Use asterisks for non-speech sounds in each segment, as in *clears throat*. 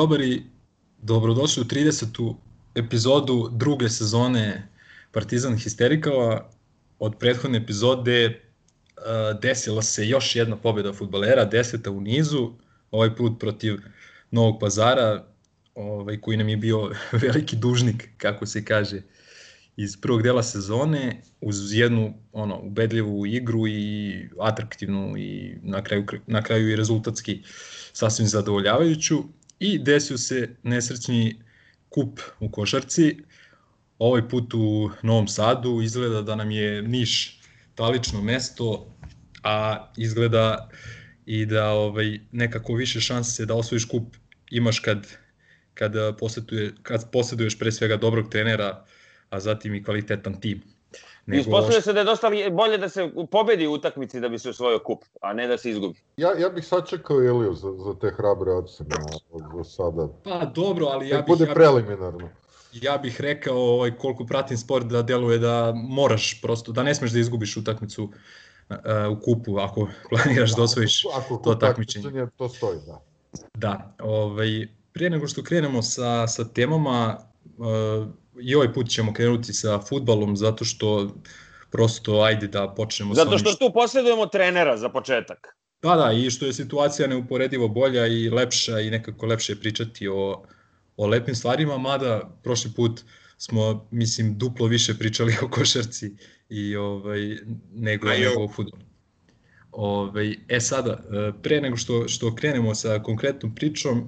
Grobari, dobrodošli u 30. epizodu druge sezone Partizan Histerikala. Od prethodne epizode uh, desila se još jedna pobjeda futbolera, deseta u nizu, ovaj put protiv Novog pazara, ovaj, koji nam je bio *laughs* veliki dužnik, kako se kaže, iz prvog dela sezone, uz jednu ono, ubedljivu igru i atraktivnu i na kraju, na kraju i rezultatski sasvim zadovoljavajuću i desio se nesrećni kup u košarci. Ovaj put u Novom Sadu izgleda da nam je Niš talično mesto, a izgleda i da ovaj nekako više šanse da osvojiš kup imaš kad kad posetuje kad poseduješ pre svega dobrog trenera, a zatim i kvalitetan tim. Nego... Ispostavlja se da je dosta bolje da se pobedi u utakmici da bi se osvojio kup, a ne da se izgubi. Ja, ja bih sačekao Iliju za, za te hrabre ocene za sada. Pa dobro, ali ja bih... bude ja preliminarno. Ja bih rekao ovaj, koliko pratim sport da deluje da moraš prosto, da ne smeš da izgubiš utakmicu uh, u kupu ako *laughs* planiraš da, da osvojiš ako, ako to takmičenje. To stoji, da. Da, ovaj, prije nego što krenemo sa, sa temama, uh, i ovaj put ćemo krenuti sa futbalom zato što prosto ajde da počnemo Zato što tu posjedujemo trenera za početak. Da, da, i što je situacija neuporedivo bolja i lepša i nekako lepše pričati o, o lepim stvarima, mada prošli put smo, mislim, duplo više pričali *laughs* o košarci i ovaj, nego, nego o futbolu. Ove, ovaj, e sada, e, pre nego što, što krenemo sa konkretnom pričom, e,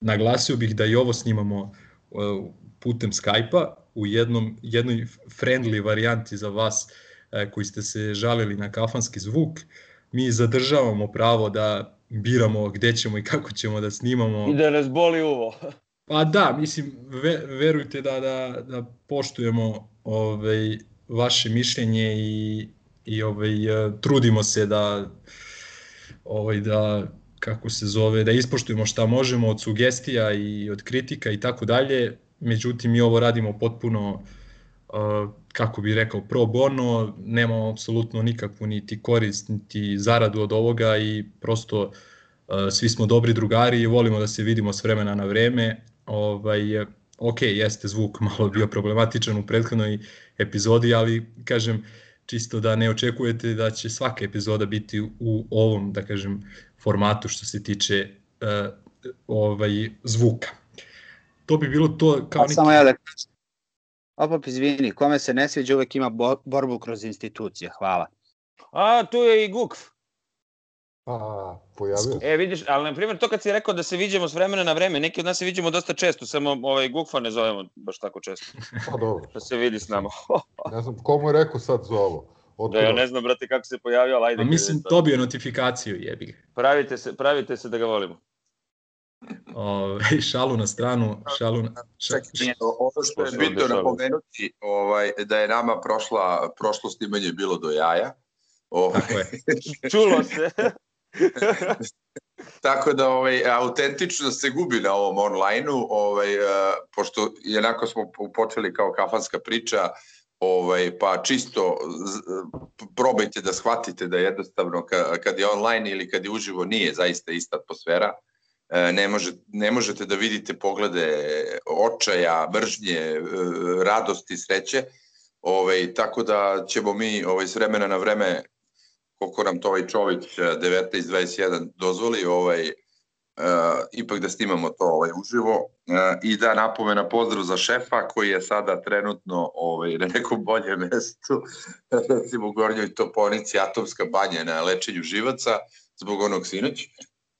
naglasio bih da i ovo snimamo e, putem Skype-a u jednom, jednoj friendly varijanti za vas e, koji ste se žalili na kafanski zvuk. Mi zadržavamo pravo da biramo gde ćemo i kako ćemo da snimamo. I da nas boli uvo. *laughs* Pa da, mislim, ve, verujte da, da, da poštujemo ovaj, vaše mišljenje i, i ovaj, e, trudimo se da, ovaj, da kako se zove, da ispoštujemo šta možemo od sugestija i od kritika i tako dalje međutim mi ovo radimo potpuno uh, kako bi rekao pro bono, nemamo apsolutno nikakvu niti korist niti zaradu od ovoga i prosto uh, svi smo dobri drugari i volimo da se vidimo s vremena na vreme. Ovaj, ok, jeste zvuk malo bio problematičan u prethodnoj epizodi, ali kažem, čisto da ne očekujete da će svaka epizoda biti u ovom, da kažem, formatu što se tiče uh, ovaj zvuka to bi bilo to kao neki... Samo ja da kažem. Opap, izvini, kome se ne sviđa uvek ima borbu kroz institucije. Hvala. A, tu je i Gukf. A, pojavio. E, vidiš, ali na primjer to kad si rekao da se viđemo s vremena na vreme, neki od nas se viđemo dosta često, samo ovaj Gukfa ne zovemo baš tako često. Pa dobro. Da se vidi s nama. *laughs* ne znam, komu je rekao sad za ovo? Otkuda? Da, ja ne znam, brate, kako se pojavio, ali ajde. A mislim, dobio notifikaciju, jebi ga. Pravite se, pravite se da ga volimo. Ove, *laughs* šalu na stranu, šalu na... Ša, Čekaj, ono što je bitno napomenuti, ovaj, da je nama prošla, prošlo snimanje bilo do jaja. Ovaj. Tako je. *laughs* Čulo se. *laughs* Tako da ovaj, autentičnost se gubi na ovom online-u, ovaj, pošto jednako smo počeli kao kafanska priča, ovaj, pa čisto probajte da shvatite da jednostavno kad je online ili kad je uživo nije zaista ista atmosfera. E, ne, može, ne možete da vidite poglede očaja, mržnje, e, radosti, sreće. Ovaj, tako da ćemo mi ovaj, s vremena na vreme, koliko nam to ovaj Čović 1921 e, dozvoli, ovaj, uh, ipak da snimamo to ovaj, uživo uh, i da napomena pozdrav za šefa koji je sada trenutno ovaj, na nekom boljem mestu, recimo u Gornjoj Toponici, Atomska banja na lečenju živaca, zbog onog sinoć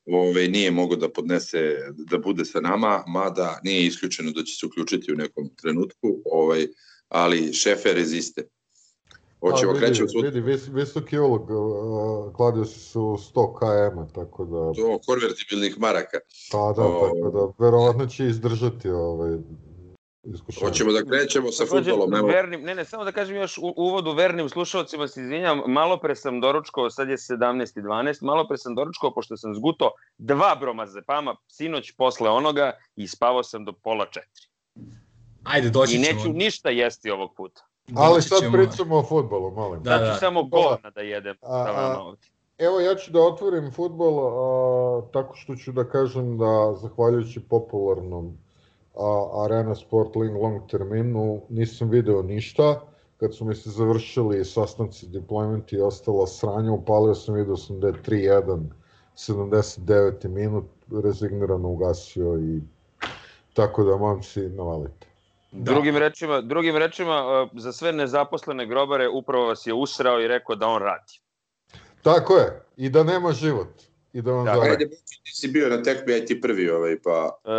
ove, nije mogo da podnese, da bude sa nama, mada nije isključeno da će se uključiti u nekom trenutku, ovaj, ali šefe reziste. Hoćemo krećemo svud... Vidi, vis, visoki ulog, uh, kladio su 100 km, tako da... To, konvertibilnih maraka. Pa da, o... tako da, verovatno će izdržati ovaj, iskušenje. Hoćemo da krećemo sa futbolom. Nema... Vernim, ne, ne, samo da kažem još u uvodu vernim slušalcima se izvinjam, malo pre sam doručkao, sad je 17 i 12, malo pre sam doručkao pošto sam zguto dva bromazepama sinoć posle onoga i spavao sam do pola četiri. Ajde, doći ćemo. I neću ćemo. ništa jesti ovog puta. Ali sad ćemo... pričamo o futbolu, molim. Da, da. Ću samo govna da jedem. A, a, Evo ja ću da otvorim futbol a, tako što ću da kažem da zahvaljujući popularnom a, Arena Sport Link long terminu nisam video ništa. Kad su mi se završili sastanci deployment i ostalo sranje, upalio sam video sam da je 3-1 79. minut rezignirano ugasio i tako da momci navalite. Da. Drugim rečima, drugim rečima, za sve nezaposlene grobare upravo vas je usrao i rekao da on radi. Tako je, i da nema život. I da vam da, zove. Ajde, ti si bio na tekmi, aj ti prvi ovaj, pa... E,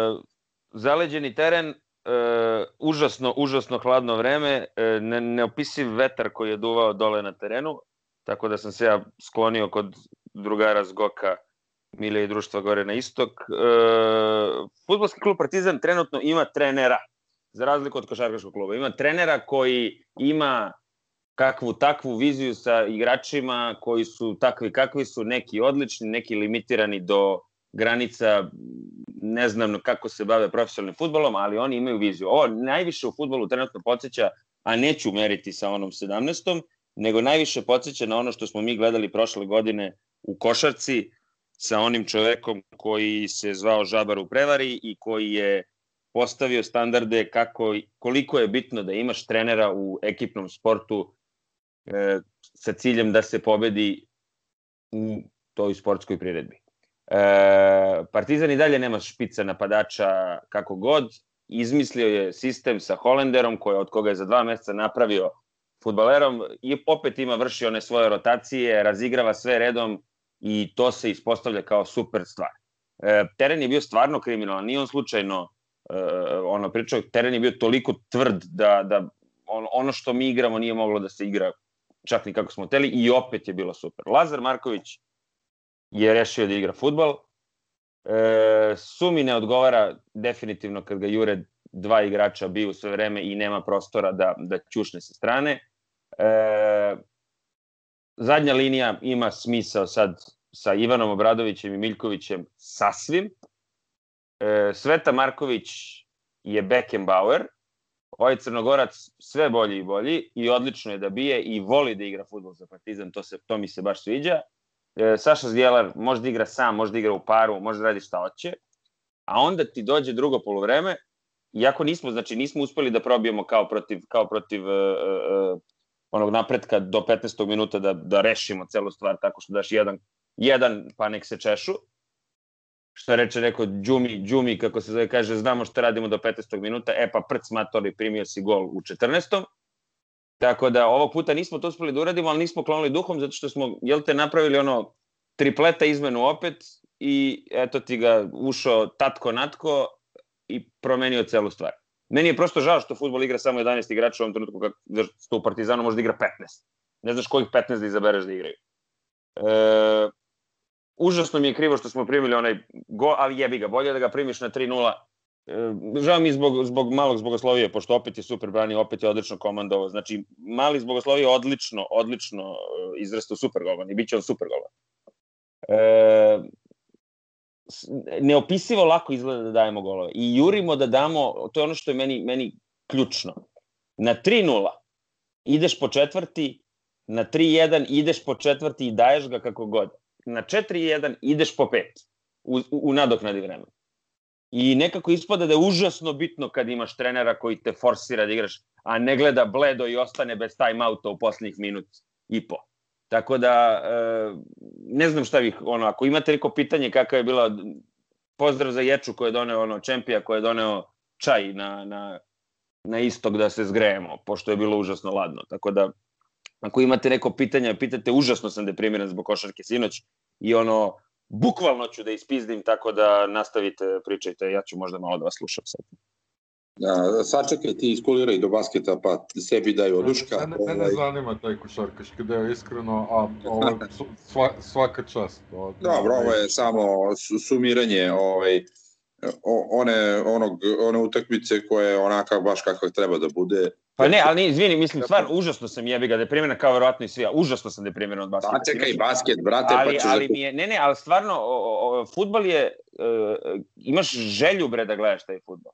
zaleđeni teren, e, užasno, užasno hladno vreme, e, ne, neopisiv vetar koji je duvao dole na terenu, tako da sam se ja sklonio kod drugara Zgoka Milije i društva gore na istok. E, futbolski klub Partizan trenutno ima trenera, za razliku od košarkaškog kluba. Ima trenera koji ima kakvu takvu viziju sa igračima koji su takvi kakvi su, neki odlični, neki limitirani do granica, ne znam kako se bave profesionalnim futbolom, ali oni imaju viziju. Ovo najviše u futbolu trenutno podsjeća, a neću meriti sa onom 17. nego najviše podsjeća na ono što smo mi gledali prošle godine u košarci sa onim čovekom koji se zvao Žabar u prevari i koji je postavio standarde kako, koliko je bitno da imaš trenera u ekipnom sportu e, sa ciljem da se pobedi u toj sportskoj priredbi. E, Partizan i dalje nema špica napadača kako god, izmislio je sistem sa Holenderom koji od koga je za dva meseca napravio futbalerom i opet ima vrši one svoje rotacije, razigrava sve redom i to se ispostavlja kao super stvar. E, teren je bio stvarno kriminalan, nije on slučajno e, ono pričao, teren je bio toliko tvrd da, da on, ono što mi igramo nije moglo da se igra čak ni kako smo teli i opet je bilo super. Lazar Marković je rešio da igra futbal. E, Sumi ne odgovara definitivno kad ga jure dva igrača biju sve vreme i nema prostora da, da ćušne sa strane. E, zadnja linija ima smisao sad sa Ivanom Obradovićem i Miljkovićem sasvim. E, Sveta Marković je Beckenbauer, ovaj Crnogorac sve bolji i bolji i odlično je da bije i voli da igra futbol za Partizan, to, se, to mi se baš sviđa. E, Saša Zdjelar može da igra sam, može da igra u paru, može da radi šta hoće, a onda ti dođe drugo polovreme, iako nismo, znači nismo uspeli da probijemo kao protiv, kao protiv uh, uh, onog napretka do 15. minuta da, da rešimo celu stvar tako što daš jedan, jedan pa nek se češu, što reče neko Đumi, Đumi, kako se zove, kaže, znamo šta radimo do 15. minuta, e pa prc matori, primio si gol u 14. Tako da ovog puta nismo to uspeli da uradimo, ali nismo klonili duhom, zato što smo, jel te, napravili ono tripleta izmenu opet i eto ti ga ušao tatko natko i promenio celu stvar. Meni je prosto žao što futbol igra samo 11 igrača u ovom trenutku, kako što u Partizanu može da igra 15. Ne znaš kojih 15 da izabereš da igraju. E, užasno mi je krivo što smo primili onaj go, ali jebi ga, bolje da ga primiš na 3-0. E, žao mi zbog, zbog malog zbogoslovija, pošto opet je super brani, opet je odlično komandovo. Znači, mali zbogoslovija odlično, odlično e, izrastao super golman i bit će on super golman. E, neopisivo lako izgleda da dajemo golove. I jurimo da damo, to je ono što je meni, meni ključno. Na 3-0 ideš po četvrti, na 3-1 ideš po četvrti i daješ ga kako god na 4-1 ideš po 5 u, u, u nadoknadi vremena. I nekako ispada da je užasno bitno kad imaš trenera koji te forsira da igraš, a ne gleda bledo i ostane bez time-outa u poslednjih minut i po. Tako da, e, ne znam šta bih, ono, ako imate neko pitanje kakav je bila, pozdrav za Ječu koji je doneo, ono, Čempija koji je doneo čaj na, na, na istok da se zgrejemo, pošto je bilo užasno ladno. Tako da, Ako imate neko pitanje, pitate, užasno sam deprimiran zbog košarke sinoć i ono, bukvalno ću da ispizdim, tako da nastavite, pričajte, ja ću možda malo da vas slušam sad. Da, sačekaj ti iskuliraj do basketa pa sebi daj oduška. Mene, mene ovaj... zanima taj košarkaški deo iskreno, a ovo sva, svaka čast. *laughs* Od, Dobro, ovo je samo sumiranje ovaj, one, onog, one utakmice koje onaka baš kakva treba da bude Pa ne, ali ne, izvini, mislim, stvarno, užasno sam jebi ga deprimiran kao verovatno i svi, užasno sam deprimiran od basketa. Pa čekaj, basket, brate, ali, pa ćeš... Ali mi je, ne, ne, ali stvarno, o, o, futbol je, uh, imaš želju, bre, da gledaš taj futbol.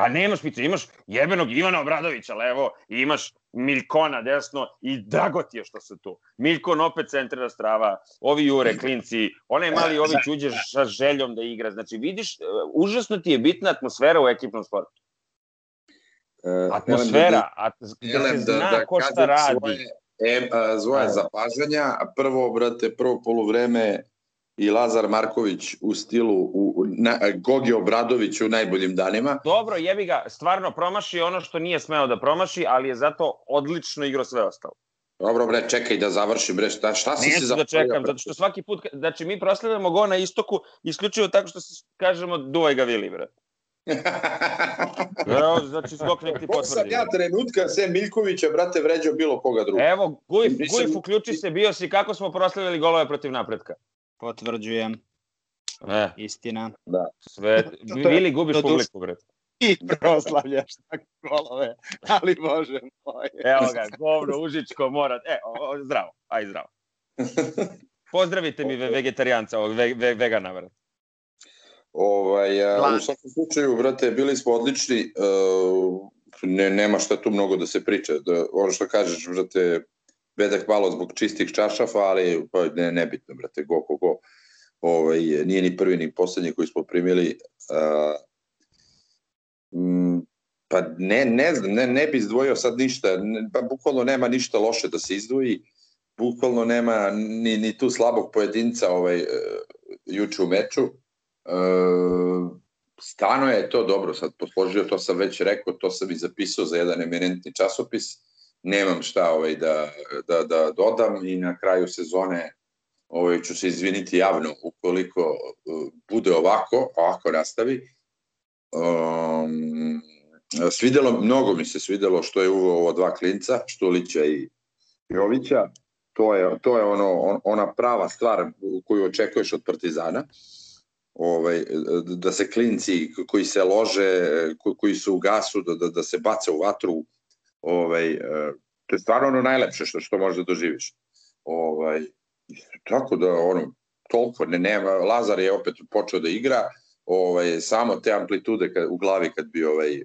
A nema špice, imaš jebenog Ivana Obradovića levo, i imaš Miljkona desno i drago ti je što su tu. Miljkon opet centrira strava, ovi jure, klinci, onaj mali ovi uđe sa željom da igra. Znači, vidiš, e, užasno ti je bitna atmosfera u ekipnom sportu. Uh, Atmosfera, a, da se zna da, ko šta radi. Svoje, e, a, svoje zapažanja. Prvo, brate, prvo poluvreme i Lazar Marković u stilu u, na, Gogi Obradović u najboljim danima. Dobro, jebi ga, stvarno promaši ono što nije smeo da promaši, ali je zato odlično igrao sve ostalo. Dobro bre, čekaj da završim bre, šta, šta si Neću se da čekam, zato što svaki put, znači mi proslavljamo go na istoku isključivo tako što se kažemo duvaj ga vili, bre. *laughs* Evo, znači nek ti Ko sam potvrdi. ja trenutka, sem Miljkovića, brate, vređao bilo koga druga. Evo, Gujf, Gujf, uključi se, bio si kako smo proslavljali golove protiv napretka. Potvrđujem, E, istina. sve, Vili gubiš Do duše. publiku, bre. I proslavljaš tako golove, ali bože moj. Evo ga, govno, užičko, mora, e, o, o, zdravo, aj zdravo. Pozdravite mi ve- vegetarijanca, ovog ve, ve, vegana, brate. Ovaj, a, Glan. u svakom slučaju, brate, bili smo odlični. Uh, ne, nema šta tu mnogo da se priča. Da, ono što kažeš, brate, bedak malo zbog čistih čašafa, ali pa, ne, nebitno, brate, go, go, go. Ovaj, nije ni prvi ni poslednji koji smo primili. Uh, mm, pa ne, ne znam, ne, ne bi izdvojio sad ništa, ne, pa bukvalno nema ništa loše da se izdvoji, bukvalno nema ni, ni tu slabog pojedinca ovaj, uh, juče u meču. E, stano je to dobro sad posložio, to sam već rekao, to sam i zapisao za jedan eminentni časopis. Nemam šta ovaj, da, da, da dodam i na kraju sezone ovaj, ću se izviniti javno ukoliko uh, bude ovako, ovako nastavi. Um, svidelo, mnogo mi se svidelo što je uveo ovo dva klinca, Štulića i Jovića. To je, to je ono, on, ona prava stvar koju očekuješ od Partizana ovaj, da se klinci koji se lože, ko- koji su u gasu, da, da, da se bace u vatru, ovaj, eh, to je stvarno ono najlepše što, što možeš da doživiš. Ovaj, tako da, ono, toliko, ne, nema, Lazar je opet počeo da igra, ovaj, samo te amplitude kad, u glavi kad bi ovaj,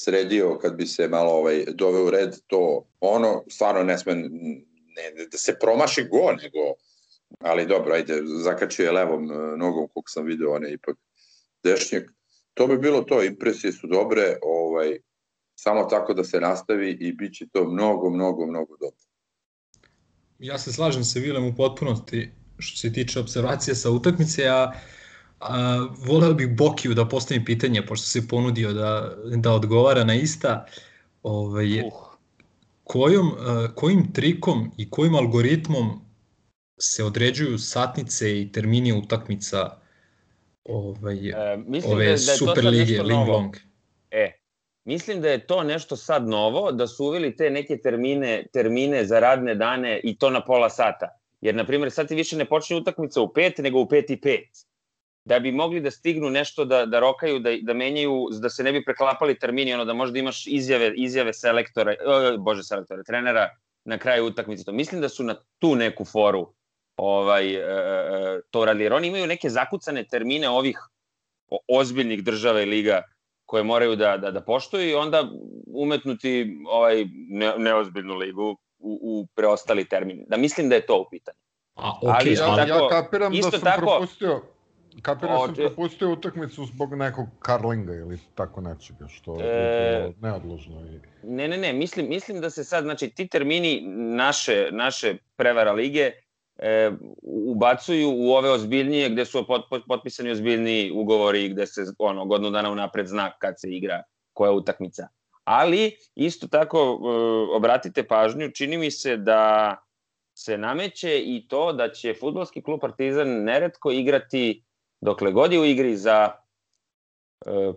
sredio, kad bi se malo ovaj, doveo u red, to ono stvarno ne sme ne, da se promaši go, nego ali dobro, ajde, zakačio je levom e, nogom, koliko sam video, on je ipak dešnjak. To bi bilo to, impresije su dobre, ovaj, samo tako da se nastavi i bit će to mnogo, mnogo, mnogo dobro. Ja se slažem sa Vilem u potpunosti što se tiče observacije sa utakmice, a, a voleo bih Bokiju da postavim pitanje, pošto se ponudio da, da odgovara na ista. Ovaj, Uh. kojom, a, kojim trikom i kojim algoritmom se određuju satnice i termini utakmica ovaj, E, mislim ove da, je- da je Super lige Ling. Long? E, mislim da je to nešto sad novo, da su uveli te neke termine, termine za radne dane i to na pola sata. Jer, na primjer, sad ti više ne počne utakmica u pet, nego u pet i pet. Da bi mogli da stignu nešto da, da rokaju, da, da menjaju, da se ne bi preklapali termini, ono da možda imaš izjave, izjave selektora, e, bože selektora, trenera na kraju utakmice. To. Mislim da su na tu neku foru ovaj, e, e, to radili. Jer oni imaju neke zakucane termine ovih o- ozbiljnih država i liga koje moraju da, da, da poštuju i onda umetnuti ovaj ne, neozbiljnu ligu u, u preostali termin. Da mislim da je to u pitanju. A, Ali okay, isto ja, ali, tako- ja kapiram da sam tako- propustio Kapiram da sam te- propustio utakmicu zbog nekog karlinga ili tako nečega, što E, je bilo neodložno. I... Ne, ne, ne, mislim, mislim da se sad, znači, ti termini naše, naše prevara lige e, ubacuju u ove ozbiljnije, gde su pot, pot, potpisani ozbiljniji ugovori, gde se ono, godinu dana unapred zna kad se igra koja utakmica. Ali, isto tako, e, obratite pažnju, čini mi se da se nameće i to da će futbolski klub Partizan neretko igrati dokle god je u igri za e,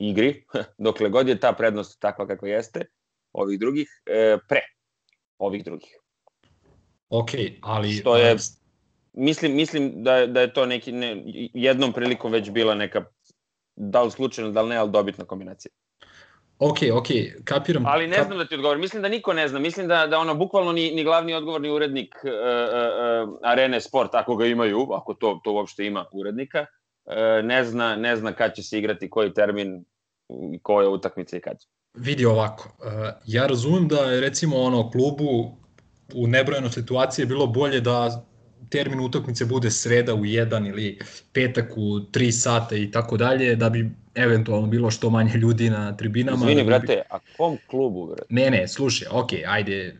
igri, *laughs* dokle god je ta prednost takva kakva jeste, ovih drugih, e, pre ovih drugih. Ok, ali... Što je- Mislim, mislim da, je- da je to neki, ne, jednom prilikom već bila neka, da li slučajno, da li ne, ali dobitna kombinacija. Ok, ok, kapiram. Ali ne znam da ti odgovorim, mislim da niko ne zna, mislim da, da ono, bukvalno ni, ni glavni odgovorni urednik uh, uh, Arene Sport, ako ga imaju, ako to, to uopšte ima urednika, uh, ne, zna, ne zna kad će se igrati koji termin koja utakmica i kad. Vidi ovako, uh, ja razumem da je recimo ono klubu u nebrojeno situacije bilo bolje da termin utakmice bude sreda u 1 ili petak u 3 sata i tako dalje, da bi eventualno bilo što manje ljudi na tribinama. Izvini, da brate, a kom klubu, brate? Ne, ne, slušaj, ok, ajde,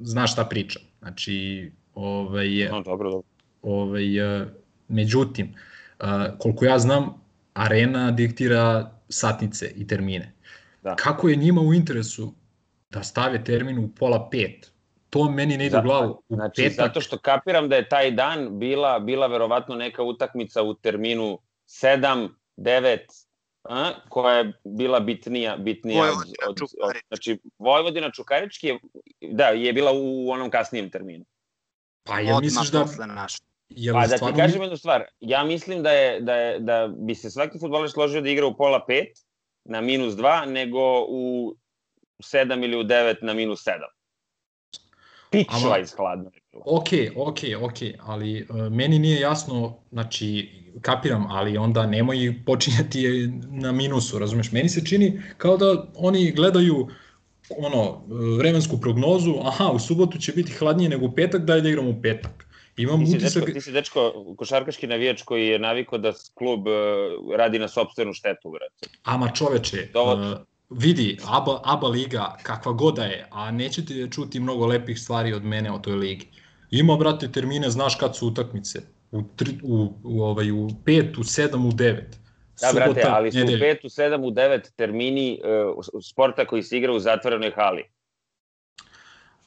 znaš šta pričam. Znači, ovaj, No, dobro, dobro. ovaj, uh, međutim, uh, koliko ja znam, arena diktira satnice i termine. Da. Kako je njima u interesu da stave termin u pola pet? To meni ne ide u glavu. U Znači, petak, zato što kapiram da je taj dan bila, bila verovatno neka utakmica u terminu 7, 9, a, koja je bila bitnija, bitnija od, Vojvodina, od, od, Čukarički. znači Vojvodina Čukarički je, da, je bila u onom kasnijem terminu. pa ja misliš da... Jel Pa da ti kažem jednu stvar, ja mislim da je da je da bi se svaki fudbaler složio da igra u pola 5 na minus 2 nego u 7 ili u 9 na minus 7. Pičva Ama- iz hladno. je bilo. Ok, ok, ok, ali uh, meni nije jasno, znači, kapiram, ali onda nemoj počinjati na minusu, razumeš? Meni se čini kao da oni gledaju ono, vremensku prognozu, aha, u subotu će biti hladnije nego u petak, daj da igram u petak. Imam Ti si, utisak... dečko, ti si dečko košarkaški navijač koji je navikao da klub uh, radi na sopstvenu štetu, brate. Ama čoveče, Dovo- uh, vidi, ABA, ABA liga, kakva god da je, a nećete čuti mnogo lepih stvari od mene o toj ligi. Ima, brate, termine, znaš kad su utakmice. U, tri, u, u, ovaj, u 5, u 7, u 9. Da, brate, ali su u 5, u 7, u 9 termini uh, sporta koji se igra u zatvorenoj hali.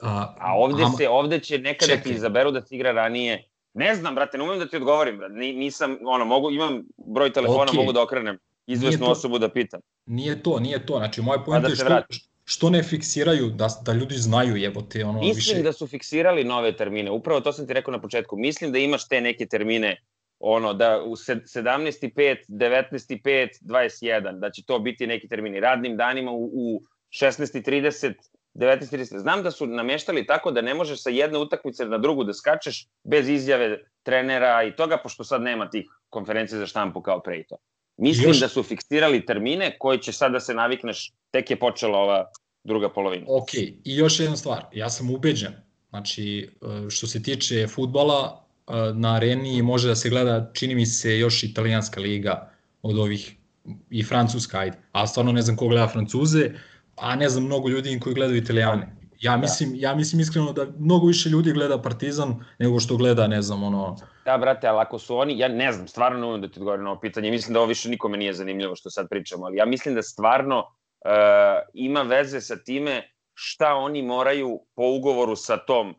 A, A ovde, ama- se, ovde će nekada čekaj. ti izaberu da se igra ranije. Ne znam, brate, ne umem da ti odgovorim, brate. Ni, nisam, ono, mogu, imam broj telefona, Okej. mogu da okrenem izvesnu to- osobu da pitam. Nije to, nije to. Znači, moja pojenta da je što, vratim. što ne fiksiraju, da, da ljudi znaju, jebote, ono, Mislim više... da su fiksirali nove termine, upravo to sam ti rekao na početku. Mislim da imaš te neke termine, ono, da u sed- 17.5, 19.5, 21, da će to biti neki termini. Radnim danima u, u 16.30, 19.30. Znam da su nameštali tako da ne možeš sa jedne utakmice na drugu da skačeš bez izjave trenera i toga, pošto sad nema tih konferencija za štampu kao pre i to. Mislim Još- da su fiksirali termine koji će sad da se navikneš, tek je počela ova druga polovina. Ok, i još jedna stvar, ja sam ubeđen, znači, e, što se tiče futbala, e, na areni može da se gleda, čini mi se, još italijanska liga od ovih, i francuska, ajde, a stvarno ne znam ko gleda francuze, a ne znam mnogo ljudi koji gledaju italijane. Ja mislim, ja mislim iskreno da mnogo više ljudi gleda Partizan nego što gleda, ne znam, ono, Da, brate, ali ako su oni, ja ne znam, stvarno ne umem da ti odgovorim na ovo pitanje, mislim da ovo više nikome nije zanimljivo što sad pričamo, ali ja mislim da stvarno uh, ima veze sa time šta oni moraju po ugovoru sa tom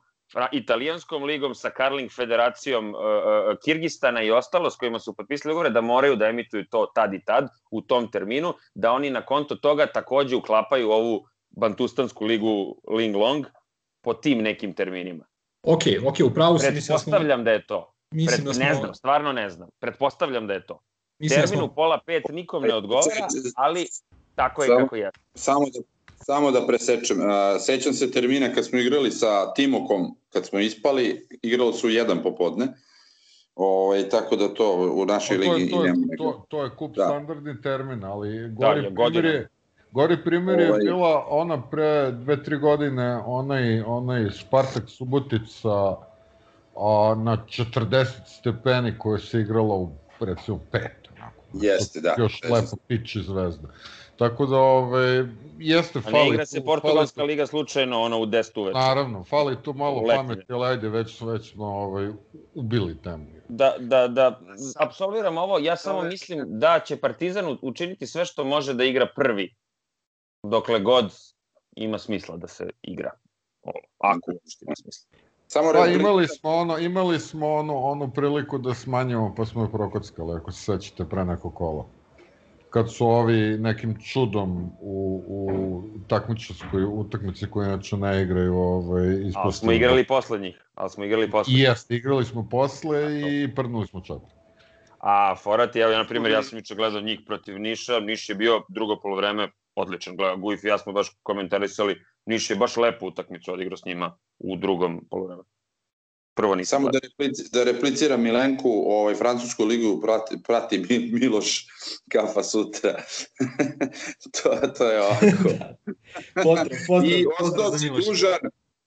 italijanskom ligom, sa Karling federacijom uh, uh, Kirgistana i ostalo s kojima su potpisali ugovore, da moraju da emituju to tad i tad u tom terminu, da oni na konto toga takođe uklapaju ovu Bantustansku ligu Ling Long po tim nekim terminima. ok, ok, upravo sam, da smo, Pretpostavljam da je to. Mislim Pred, da smo, Ne znam, stvarno ne znam. Pretpostavljam da je to. mislim da Termin smo, u pola pet nikom ne odgovara, ali tako je Samo- kako je. Samo da, samo da presečem. Uh, sećam se termina kad smo igrali sa Timokom, kad smo ispali, igralo su jedan popodne. Ovaj tako da to u našoj to, ligi je, to, i nema to, to je kup Da. standardni termin, ali gori je, primjer je, gori primjer je Ovaj- bila ona pre dve, tri godine, onaj, onaj Spartak Subotica a, na 40 stepeni koja se igrala u, recimo, pet. Onako, Jeste, da. Još Sećam lepo piči zvezda. Tako da, ove, jeste, A ne fali... igra se tu- Portugalska fali tu- liga slučajno ono u 10 uveče. Naravno, fali tu malo pameti, ali ajde, već, već smo ovaj, ubili temu. Da, da, da apsolviram ovo, ja samo mislim da će Partizan učiniti sve što može da igra prvi, dokle god ima smisla da se igra. Ako uopšte ima smisla. Samo Pa imali smo ono, imali smo ono, onu priliku da smanjimo, pa smo je prokockali, ako se sećate pre neko kola. Kad su ovi nekim čudom u, u takmičarskoj utakmici koju inače ne igraju ovaj, Ali ispostili. smo igrali posle njih. Ali smo igrali posle. I jeste, igrali smo posle i prdnuli smo četiri. A Forati, evo ja na primjer, ja sam juče gledao njih protiv Niša, Niš je bio drugo polovreme odličan, gledao Gujf i ja smo baš komentarisali, Niš je baš lepu utakmicu odigrao s njima u drugom polovremenu. Prvo nisam Samo da, replici, da repliciram Milenku, ovaj, francusku ligu prati, prati Mi- Miloš Kafa sutra. *laughs* to, to je ovako. *laughs* Pozdrav, pozdrav, I ostao si dužan,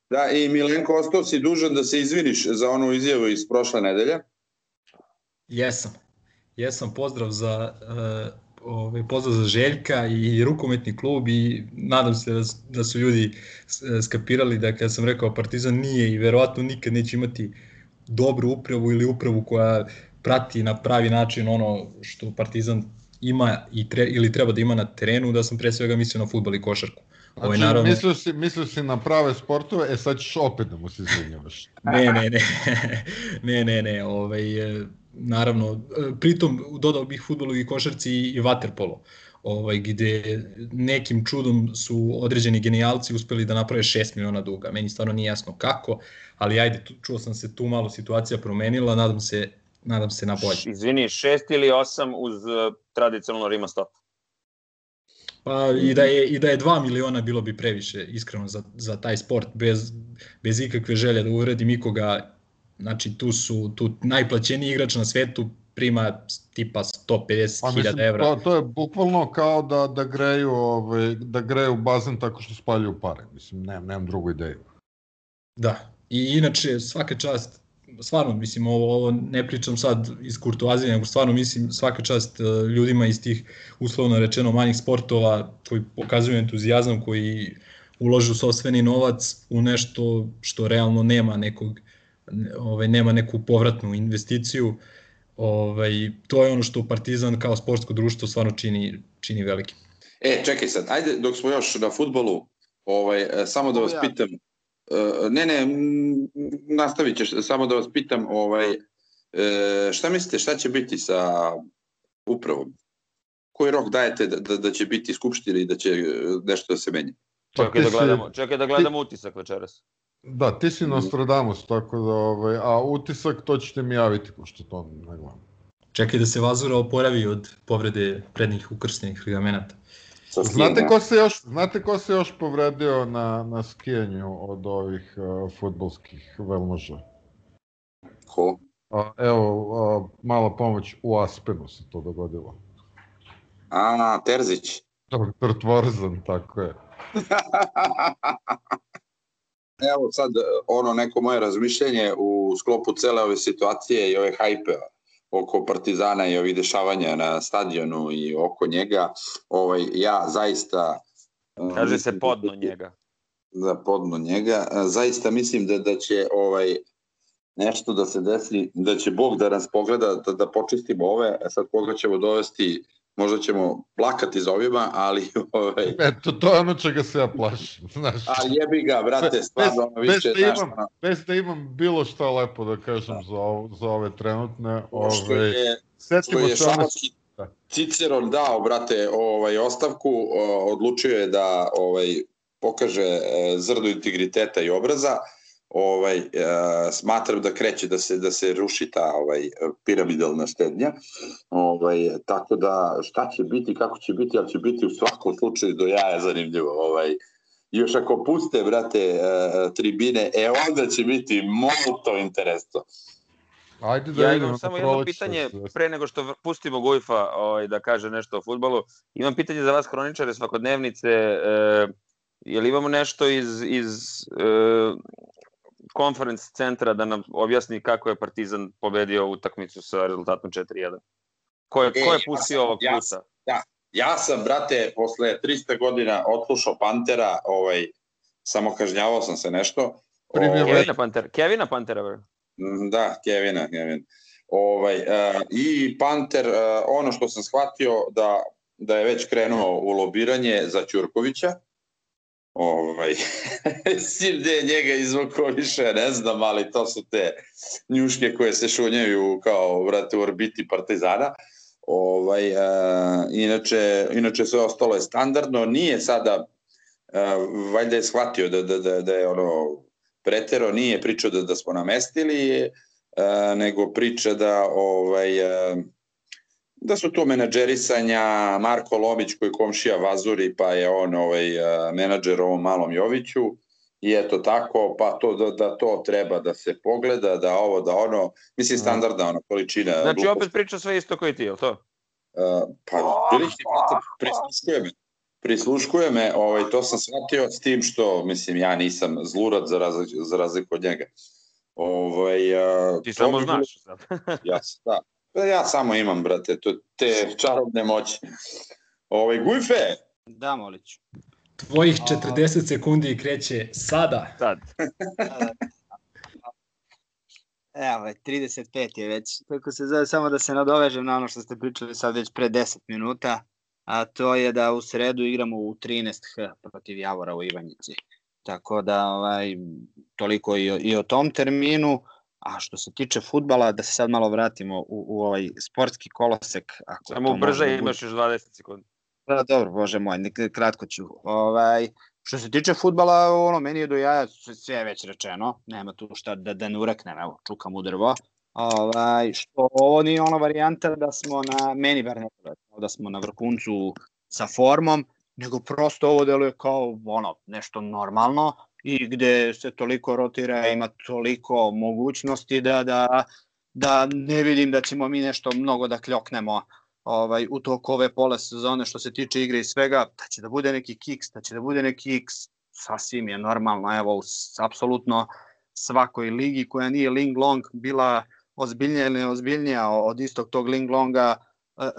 da, i Milenko, ostao si dužan da se izviniš za onu izjavu iz prošle nedelje. Jesam. Jesam, pozdrav za uh, ovaj, pozdrav za Željka i rukometni klub i nadam se da, da su ljudi skapirali da kada sam rekao Partizan nije i verovatno nikad neće imati dobru upravu ili upravu koja prati na pravi način ono što Partizan ima i tre, ili treba da ima na terenu, da sam pre svega mislio na futbol i košarku. Ovaj, Znači, naravno- mislio, si, mislio si na prave sportove, e sad ćeš opet da mu se izvinjavaš. Ne, ne, ne, *laughs* ne, ne, ne, ovaj, e, naravno, e, pritom dodao bih futbolu i košarci i, i vaterpolo, ovaj, gde nekim čudom su određeni genijalci uspeli da naprave 6 miliona duga. Meni stvarno nije jasno kako, ali ajde, tu, čuo sam se tu malo situacija promenila, nadam se, nadam se na bolje. Izvini, šest ili osam uz uh, tradicionalno Rima stop. Pa i da je i da je 2 miliona bilo bi previše iskreno za za taj sport bez bez ikakve želje da uvredim ikoga. Znači tu su tu najplaćeniji igrač na svetu prima tipa 150.000 Pa evra. to, to je bukvalno kao da, da, greju, ovaj, da greju bazen tako što spaljuju pare. Mislim, nemam, nemam drugu ideju. Da. I inače svaka čast stvarno mislim ovo ovo ne pričam sad iz kurtoazije nego stvarno mislim svaka čast e, ljudima iz tih uslovno rečeno manjih sportova koji pokazuju entuzijazam koji ulažu sopstveni novac u nešto što realno nema nekog ovaj nema neku povratnu investiciju ovaj to je ono što Partizan kao sportsko društvo stvarno čini čini velikim E, čekaj sad, ajde dok smo još na futbolu, ovaj, e, samo da vas Ja. pitam, e, ne, ne, nastavit ćeš, samo da vas pitam, ovaj, e, šta mislite, šta će biti sa upravom? Koji rok dajete da, da, da će biti skupština i da će nešto da se menja? Čekaj da gledamo, čekaj da gledamo utisak večeras. Da, ti si Nostradamus, tako da, ovaj, a utisak to ćete mi javiti, pošto to ne gledam. čekaj da se Vazura oporavi od povrede prednjih ukrštenih ligamenata Znate ko se još, znate ko se još povredio na, na skijanju od ovih uh, futbolskih velmoža? Ko? A, evo, a, mala pomoć, u Aspenu se to dogodilo. A, Terzić. Doktor Tvorzan, tako je. *laughs* Evo sad e, ono neko moje razmišljenje u sklopu cele ove situacije i ove hajpe oko Partizana i ovih dešavanja na stadionu i oko njega, ovaj, ja zaista... e, Kaže se da- podno njega. Da, podno njega. E, Zaista mislim da, da će ovaj, nešto da se desi, da će Bog da nas pogleda, da, da počistimo ove, sad koga ćemo dovesti, možda ćemo plakati za ovima, ali *laughs* ovaj, Eto, to je ono čega se ja plašim, *laughs* znaš. a jebi ga, brate, stvarno, ono bez više, da znaš, imam- ono, Bez da imam bilo šta lepo da kažem za, ovo, za ove trenutne, što ove, je što je one šamanski Da. Ciceron dao, brate, ovaj, ostavku, odlučio je da ovaj, pokaže e, zrdu integriteta i obraza, ovaj, e, smatram da kreće da se da se ruši ta ovaj piramidalna štednja. Ovaj tako da šta će biti, kako će biti, ali će biti u svakom slučaju do jaja zanimljivo. Ovaj još ako puste, brate, e, tribine, e onda će biti molto interesno. Ajde da Ja imam samo jedno pitanje, se desi. pre nego što pustimo Gojfa ovaj, da kaže nešto o futbolu. Imam pitanje za vas, hroničare svakodnevnice. E, je li imamo nešto iz, iz e, konferenc centra da nam objasni kako je Partizan pobedio utakmicu sa rezultatom 4-1? Ko je, E, ko je ja pustio sam- ovog ja puta? Ja sam, brate, posle 300 godina odslušao Pantera, ovaj, samo kažnjavao sam se nešto. Primio Ovaj, Kevina Pantera, Kevina Pantera, bre. Mm, Da, Kevina, Kevin. Ovaj, uh, I Panter, uh, ono što sam shvatio da, da je već krenuo u lobiranje za Ćurkovića, ovaj, *laughs* sim da je njega izvukao više, ne znam, ali to su te njuške koje se šunjaju kao, vrate, u orbiti Partizana. Ovaj, uh, inače, inače sve ostalo je standardno, nije sada, uh, valjda je shvatio da, da, da, da je ono pretero, nije pričao da, da smo namestili, e, nego priča da ovaj e, da su to menadžerisanja Marko Lomić koji je komšija Vazuri pa je on ovaj e, menadžer ovom malom Joviću i eto tako, pa to da, da to treba da se pogleda, da ovo, da ono, mislim standardna ona količina. Znači gluposti. opet priča sve isto koji ti, je to? Uh, pa, prilike, prisluškuje me. Prisluškuje me, ovaj, to sam shvatio s tim što, mislim, ja nisam zlurad za, razlik, za razliku od njega. Ovaj, uh, Ti samo znaš. Bilo, *laughs* ja, da. Pa Ja samo imam, brate, to, te čarobne moći. Ovaj, Gujfe, Da, Moliću. Tvojih 40 sekundi kreće sada. Sad. *laughs* Evo, 35 je već. Kako se zove, samo da se nadovežem na ono što ste pričali sad već pre 10 minuta, a to je da u sredu igramo u 13H protiv Javora u Ivanjici. Tako da, ovaj, toliko i o, i o tom terminu. A što se tiče futbala, da se sad malo vratimo u, u ovaj sportski kolosek. Ako Samo brže može da bude. imaš još 20 sekundi. Da, dobro, bože moj, kratko ću. Ovaj, što se tiče futbala, ono, meni je do jaja sve- je već rečeno, nema tu šta da, da ne ureknem, evo, čukam u drvo. Ovaj, što ovo nije ona varijanta da smo na, meni bar ne da smo na vrhuncu sa formom, nego prosto ovo deluje kao ono, nešto normalno i gde se toliko rotira, ima toliko mogućnosti da, da, da ne vidim da ćemo mi nešto mnogo da kljoknemo ovaj, u toku ove pole sezone što se tiče igre i svega, da će da bude neki kiks, da će da bude neki x, sasvim je normalno, evo, apsolutno svakoj ligi koja nije Ling Long bila ozbiljnija ili neozbiljnija od istog tog Ling Longa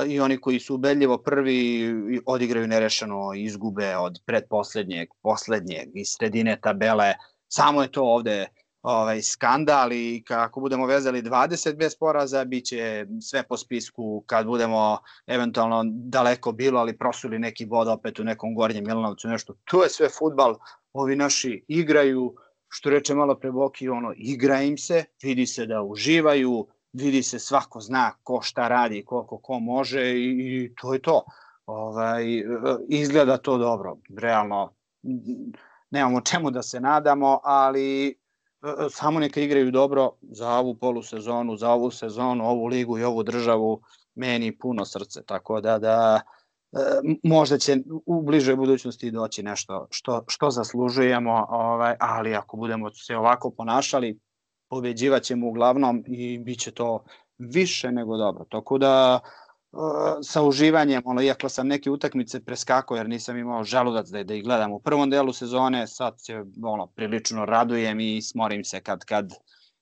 i oni koji su ubedljivo prvi odigraju nerešeno, izgube od predposlednjeg, poslednjeg, iz sredine tabele, samo je to ovde ovaj skandal i kako budemo vezali 20 bez poraza biće sve po spisku kad budemo eventualno daleko bilo ali prosuli neki bod opet u nekom gornjem Milanovcu nešto. To je sve futbal ovi naši igraju što reče malo pre Boki ono igra im se vidi se da uživaju vidi se svako zna ko šta radi koliko ko može i, i to je to. Ovaj izgleda to dobro realno. Nemamo čemu da se nadamo ali E, samo neka igraju dobro za ovu polusezonu, za ovu sezonu, ovu ligu i ovu državu, meni puno srce, tako da da e, možda će u bližoj budućnosti doći nešto što, što zaslužujemo, ovaj, ali ako budemo se ovako ponašali, pobeđivat ćemo uglavnom i bit će to više nego dobro. Tako da sa uživanjem, ono, iako sam neke utakmice preskakao jer nisam imao želudac da, da ih gledam u prvom delu sezone, sad se ono, prilično radujem i smorim se kad, kad,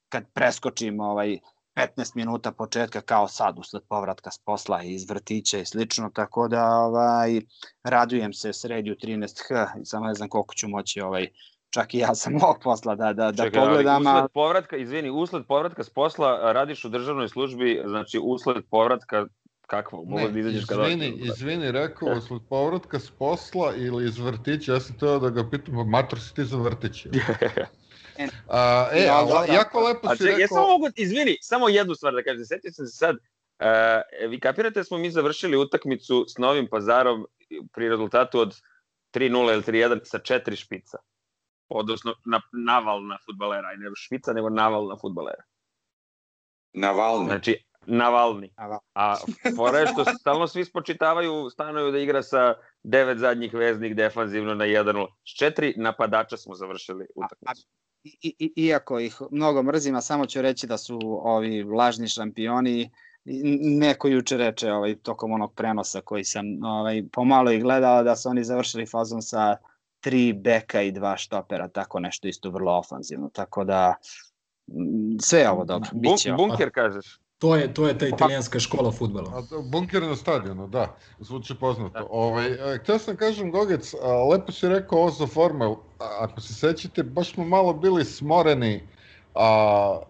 kad preskočim ovaj, 15 minuta početka kao sad usled povratka s posla iz vrtića i slično, tako da ovaj, radujem se sredju 13H i samo ne znam koliko ću moći ovaj, čak i ja sam *laughs* ovog posla da, da, da Čekaj, pogledam. ali usled povratka, izvini, usled povratka s posla radiš u državnoj službi, znači usled povratka kakvo? Mogu da izađeš kada izvini, izvini, rekao usled povratka s posla ili iz vrtića, ja sam teo da ga pitam, mator si ti za vrtić? *laughs* A, e, ali da, da. jako lepo A si čekaj, ja rekao... samo mogu, izvini, samo jednu stvar da kažem, setio sam se sad, uh, vi kapirate da smo mi završili utakmicu s Novim pazarom pri rezultatu od 3-0 ili 3-1 sa četiri špica. Odnosno, na, naval na futbalera, i ne špica, nego naval na futbalera. Navalni. Znači, navalni. Naval. A fora je što stalno svi spočitavaju, stanuju da igra sa devet zadnjih veznih defanzivno na 1-0. S četiri napadača smo završili utakmicu. I, i, iako ih mnogo mrzim, a samo ću reći da su ovi lažni šampioni neko juče reče ovaj, tokom onog prenosa koji sam ovaj, pomalo i gledao da su oni završili fazon sa tri beka i dva štopera, tako nešto isto vrlo ofanzivno, tako da sve je ovo dobro. Bun, Biće ovo. bunker kažeš. To je, to je ta italijanska škola futbala. A, bunker na stadionu, da, zvuči poznato. Da. Ovaj, e, htio sam kažem, Gogec, a, lepo si rekao ovo za forme, a, ako se sećate, baš smo malo bili smoreni a,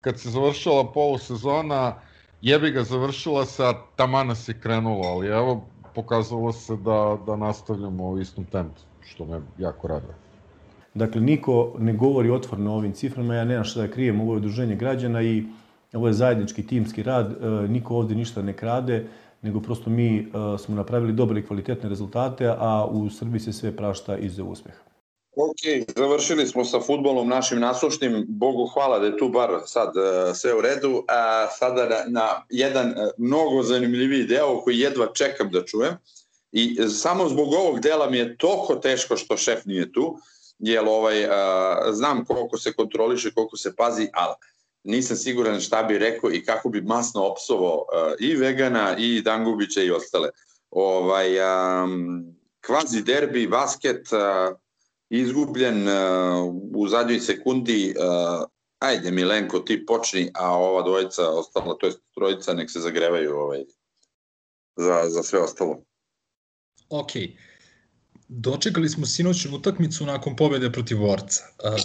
kad se završila polusezona, jebi ga završila se, a tamana se krenulo, ali evo, pokazalo se da, da nastavljamo u istom tempu, što me jako raduje. Dakle, niko ne govori otvorno o ovim ciframa, ja nemam šta da krijem, ovo je udruženje građana i ovo je zajednički timski rad, e, niko ovde ništa ne krade, nego prosto mi e, smo napravili dobre i kvalitetne rezultate, a u Srbiji se sve prašta iz za uspeh. Ok, završili smo sa futbolom našim nasušnim, Bogu hvala da je tu bar sad uh, sve u redu, a sada na, na jedan mnogo zanimljiviji deo koji jedva čekam da čujem i samo zbog ovog dela mi je toliko teško što šef nije tu, jer ovaj, a, znam koliko se kontroliše, koliko se pazi, ali nisam siguran šta bi rekao i kako bi masno opsovao a, i Vegana i Dangubića i ostale. Ovaj, a, kvazi derbi, basket, a, izgubljen a, u zadnjoj sekundi, a, ajde Milenko ti počni, a ova dvojica ostala, to je trojica, nek se zagrevaju ovaj, za, za sve ostalo. Ok. Dočekali smo sinoćnu utakmicu nakon pobede protiv Vorca.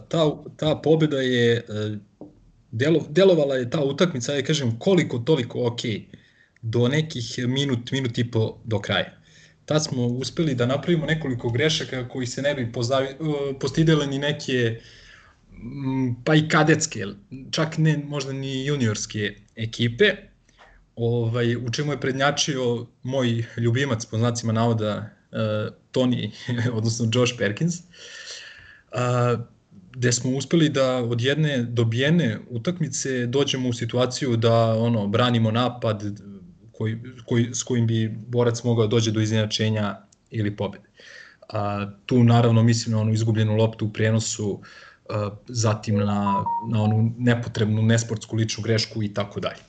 Ta, ta pobeda je, e, delo, delovala je ta utakmica, ja kažem, koliko toliko ok, do nekih minut, minut i po do kraja. Tad smo uspeli da napravimo nekoliko grešaka koji se ne bi pozavi, e, postidele ni neke pa i kadetske, čak ne možda ni juniorske ekipe, ovaj, u čemu je prednjačio moj ljubimac, po znacima navoda, uh, Tony, *laughs* odnosno Josh Perkins, uh, gde smo uspeli da od jedne dobijene utakmice dođemo u situaciju da ono branimo napad koji, koji, s kojim bi borac mogao dođe do iznenačenja ili pobede. A, tu naravno mislim na onu izgubljenu loptu u prenosu, a, zatim na, na onu nepotrebnu nesportsku ličnu grešku i tako dalje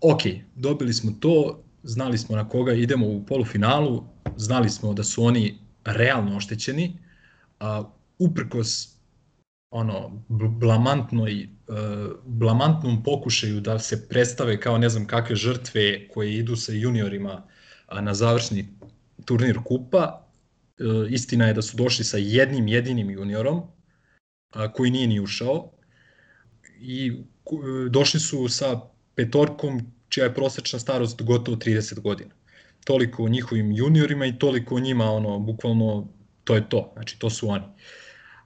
ok, dobili smo to, znali smo na koga idemo u polufinalu, znali smo da su oni realno oštećeni, a, uprkos ono blamantnoj uh, blamantnom pokušaju da se predstave kao ne znam kakve žrtve koje idu sa juniorima na završni turnir kupa. Uh, istina je da su došli sa jednim jedinim juniorom koji nije ni ušao i došli su sa petorkom čija je prosečna starost gotovo 30 godina. Toliko o njihovim juniorima i toliko o njima, ono, bukvalno, to je to, znači to su oni.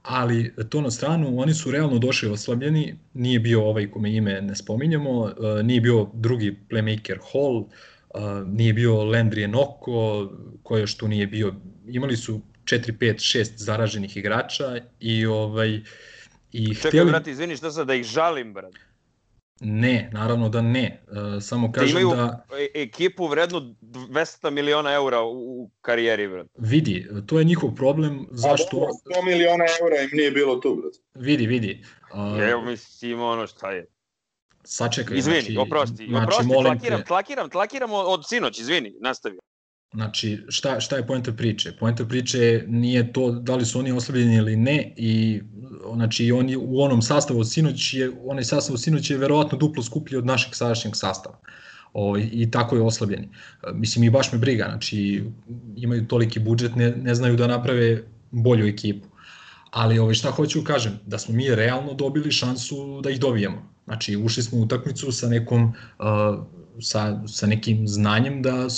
Ali to na stranu, oni su realno došli oslabljeni, nije bio ovaj kome ime ne spominjamo, e, nije bio drugi playmaker Hall, e, nije bio Landry Enoko, koji još tu nije bio, imali su 4, 5, 6 zaraženih igrača i ovaj i Čekaj, htjeli... brate, izvini, šta sad, da ih žalim, brate? Ne, naravno da ne. Uh, samo kažem da... Imaju da... E, ekipu vrednu 200 miliona eura u, u karijeri, brad. Vidi, to je njihov problem. Zašto? A, 100 miliona eura im nije bilo tu, brad. Vidi, vidi. Uh, Evo mislim ono šta je. Sačekaj. Izvini, znači, oprosti, znači, oprosti, tlakiram, te... tlakiram, tlakiram od sinoć, izvini, nastavi. Znači, šta, šta je poenta priče? Poenta priče nije to da li su oni oslabljeni ili ne i znači oni u onom sastavu od sinoć je, onaj sastav od sinoć je verovatno duplo skuplji od našeg sadašnjeg sastava. O, ovaj, I tako je oslabljeni. Mislim i baš me briga, znači imaju toliki budžet, ne, ne znaju da naprave bolju ekipu. Ali ovaj, šta hoću kažem, da smo mi realno dobili šansu da ih dobijemo. Znači ušli smo u utakmicu sa nekom uh, sa, sa nekim znanjem da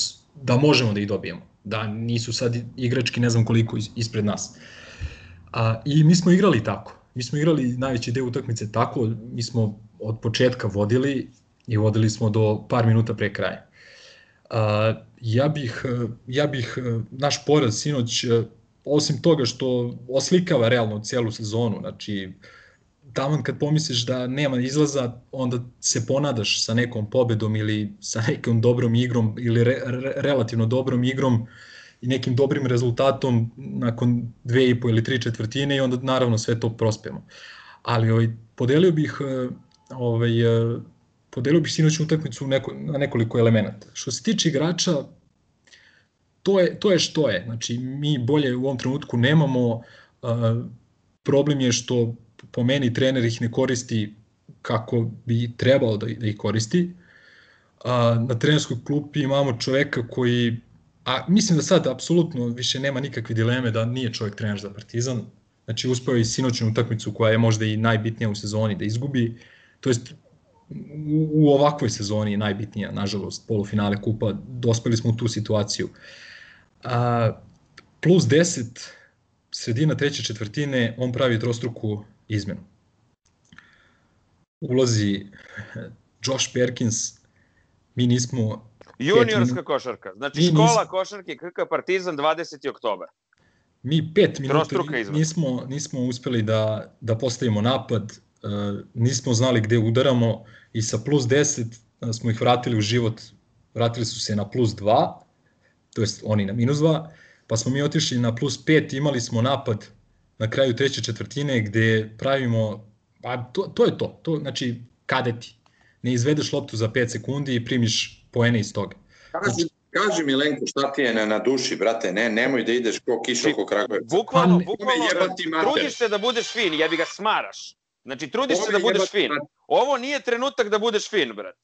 da možemo da ih dobijemo, da nisu sad igrački ne znam koliko ispred nas. A, I mi smo igrali tako. Mi smo igrali najveći deo utakmice tako, mi smo od početka vodili i vodili smo do par minuta pre kraja. A, ja bih, ja bih naš poraz sinoć, osim toga što oslikava realno celu sezonu, znači taman kad pomisliš da nema izlaza, onda se ponadaš sa nekom pobedom ili sa nekom dobrom igrom ili re, re, relativno dobrom igrom i nekim dobrim rezultatom nakon dve i po ili tri četvrtine i onda naravno sve to prospemo. Ali ovaj, podelio bih eh, ovaj, eh, podelio bih sinoćnu utakmicu neko, na nekoliko elemenata. Što se tiče igrača, to je, to je što je. Znači, mi bolje u ovom trenutku nemamo. Uh, problem je što po meni trener ih ne koristi kako bi trebalo da, da ih koristi. A, na trenerskoj klupi imamo čoveka koji, a mislim da sad apsolutno više nema nikakve dileme da nije čovek trener za Partizan. Znači uspeo je i sinoćnu utakmicu koja je možda i najbitnija u sezoni da izgubi. To jest u, u ovakvoj sezoni najbitnija, nažalost, polufinale kupa, dospeli smo u tu situaciju. A, plus 10, sredina treće četvrtine, on pravi trostruku izmenu. Ulazi Josh Perkins, mi nismo... Juniorska košarka, znači mi škola nismo, košarke KK Partizan 20. oktober. Mi pet minuta nismo, nismo uspeli da, da postavimo napad, uh, nismo znali gde udaramo i sa plus 10 uh, smo ih vratili u život, vratili su se na plus 2, to jest oni na minus 2, pa smo mi otišli na plus 5, imali smo napad na kraju treće četvrtine gde pravimo, pa to, to je to, to znači kadeti. Ne izvedeš loptu za 5 sekundi i primiš poene iz toga. Kaži, kaži mi Lenko šta ti je na, na duši, brate, ne, nemoj da ideš ko kiša, ko Kragujevac. Bukvalno, Pa, bukvalno, jebati mater. trudiš se da budeš fin, jebi ga smaraš. Znači, trudiš se da budeš jebati fin. Ovo nije trenutak da budeš fin, brat.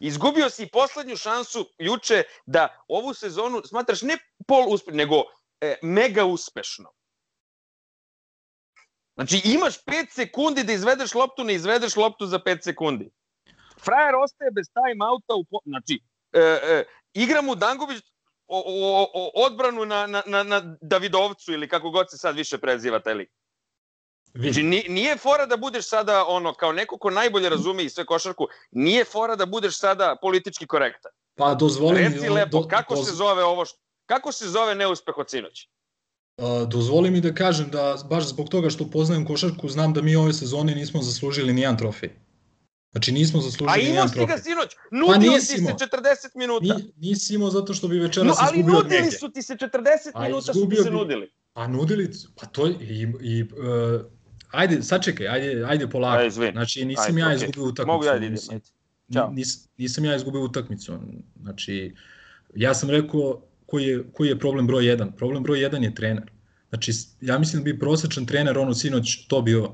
Izgubio si poslednju šansu juče da ovu sezonu smatraš ne pol uspešno, nego e, mega uspešno. Znači, imaš 5 sekundi da izvedeš loptu, ne izvedeš loptu za 5 sekundi. Frajer ostaje bez time-outa, u po... znači, e, e, igra mu Dangubić o, o, o, odbranu na, na, na, na Davidovcu ili kako god se sad više preziva taj lik. Znači, nije fora da budeš sada, ono, kao neko ko najbolje razume i sve košarku, nije fora da budeš sada politički korektan. pa dozvoli mi... Reci ono, lepo, do- kako doz- se zove ovo, što, kako se zove neuspeh od sinoć? Dozvoli mi da kažem da baš zbog toga što poznajem košarku, znam da mi ove sezone nismo zaslužili nijedan trofej. Znači nismo A zaslužili imao nijedan si ga trofej. sinoć, nudio nisi ti se imao. 40 minuta. Ni, nisi imao zato što bi No, večeras ali izgubio od nudili neke. su ti se 40 A minuta su ti se bi- nudili. A nudili, pa to je- i, i uh, ajde, sačekaj, ajde, ajde polako. Ajde, izvini. Znači nisam Ajde, ja okej. izgubio utakmicu. Mogu ja da idem. ajde. Nis, nisam ja izgubio utakmicu. Znači, ja sam rekao koji je, koji je problem broj 1. Problem broj 1 je trener. Znači, ja mislim da bi prosečan trener ono sinoć to bio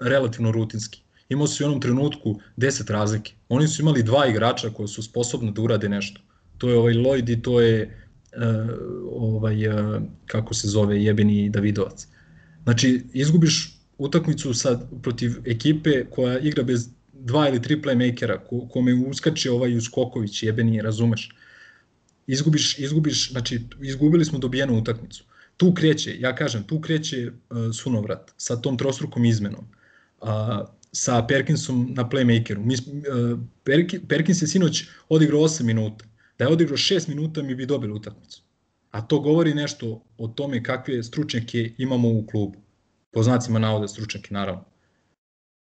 relativno rutinski. Imao su u jednom trenutku 10 razlike. Oni su imali dva igrača koji su sposobni da urade nešto. To je ovaj Lloyd i to je uh, ovaj, uh, kako se zove, jebeni Davidovac. Znači, izgubiš utakmicu sad protiv ekipe koja igra bez dva ili tri playmakera, ko, kome uskače ovaj Uskoković, jebeni, razumeš. Izgubiš, izgubiš, znači, izgubili smo dobijenu utakmicu. Tu kreće, ja kažem, tu kreće uh, sunovrat sa tom trostrukom izmenom. Uh, sa Perkinsom na playmakeru. Mi, uh, Perki, Perkins je sinoć odigrao 8 minuta. Da je odigrao 6 minuta mi bi dobili utakmicu. A to govori nešto o tome kakve stručnjake imamo u klubu. Po znacima navoda stručnjake, naravno.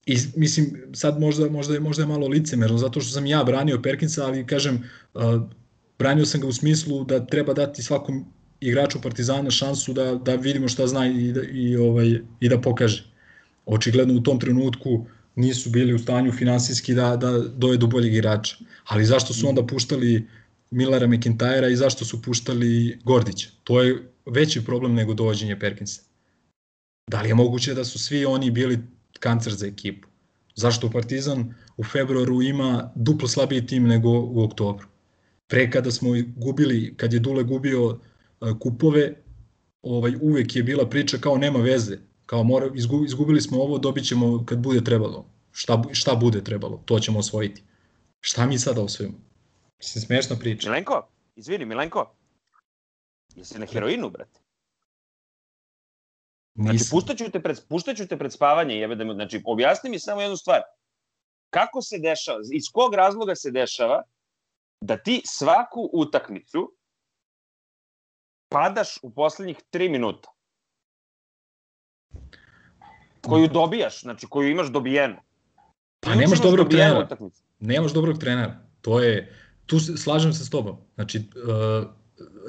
I mislim, sad možda, možda, je, možda je malo licemerno, zato što sam ja branio Perkinsa, ali kažem, uh, branio sam ga u smislu da treba dati svakom igraču Partizana šansu da, da vidimo šta zna i da, i, ovaj, i da pokaže. Očigledno u tom trenutku nisu bili u stanju finansijski da, da dovedu boljeg igrača. Ali zašto su onda puštali Millara McIntyra i zašto su puštali Gordića? To je veći problem nego dovođenje Perkinsa. Da li je moguće da su svi oni bili kancer za ekipu? Zašto Partizan u februaru ima duplo slabiji tim nego u oktobru? Pre kada smo gubili, kad je Dule gubio uh, kupove, ovaj uvek je bila priča kao nema veze, kao mora, izgu, izgubili smo ovo, dobit ćemo kad bude trebalo. Šta, šta bude trebalo, to ćemo osvojiti. Šta mi sada osvojimo? Mislim, smešna priča. Milenko, izvini, Milenko. Jesi na heroinu, brate? Znači, Nisam. puštaću te pred, puštaću te pred spavanje, jebe da mi, znači, objasni mi samo jednu stvar. Kako se dešava, iz kog razloga se dešava da ti svaku utakmicu padaš u poslednjih 3 minuta? Koju dobijaš, znači koju imaš dobijenu. Pa nemaš imaš dobrog trenera. utakmicu. Nemaš dobrog trenera. To je, tu slažem se s tobom. Znači, uh,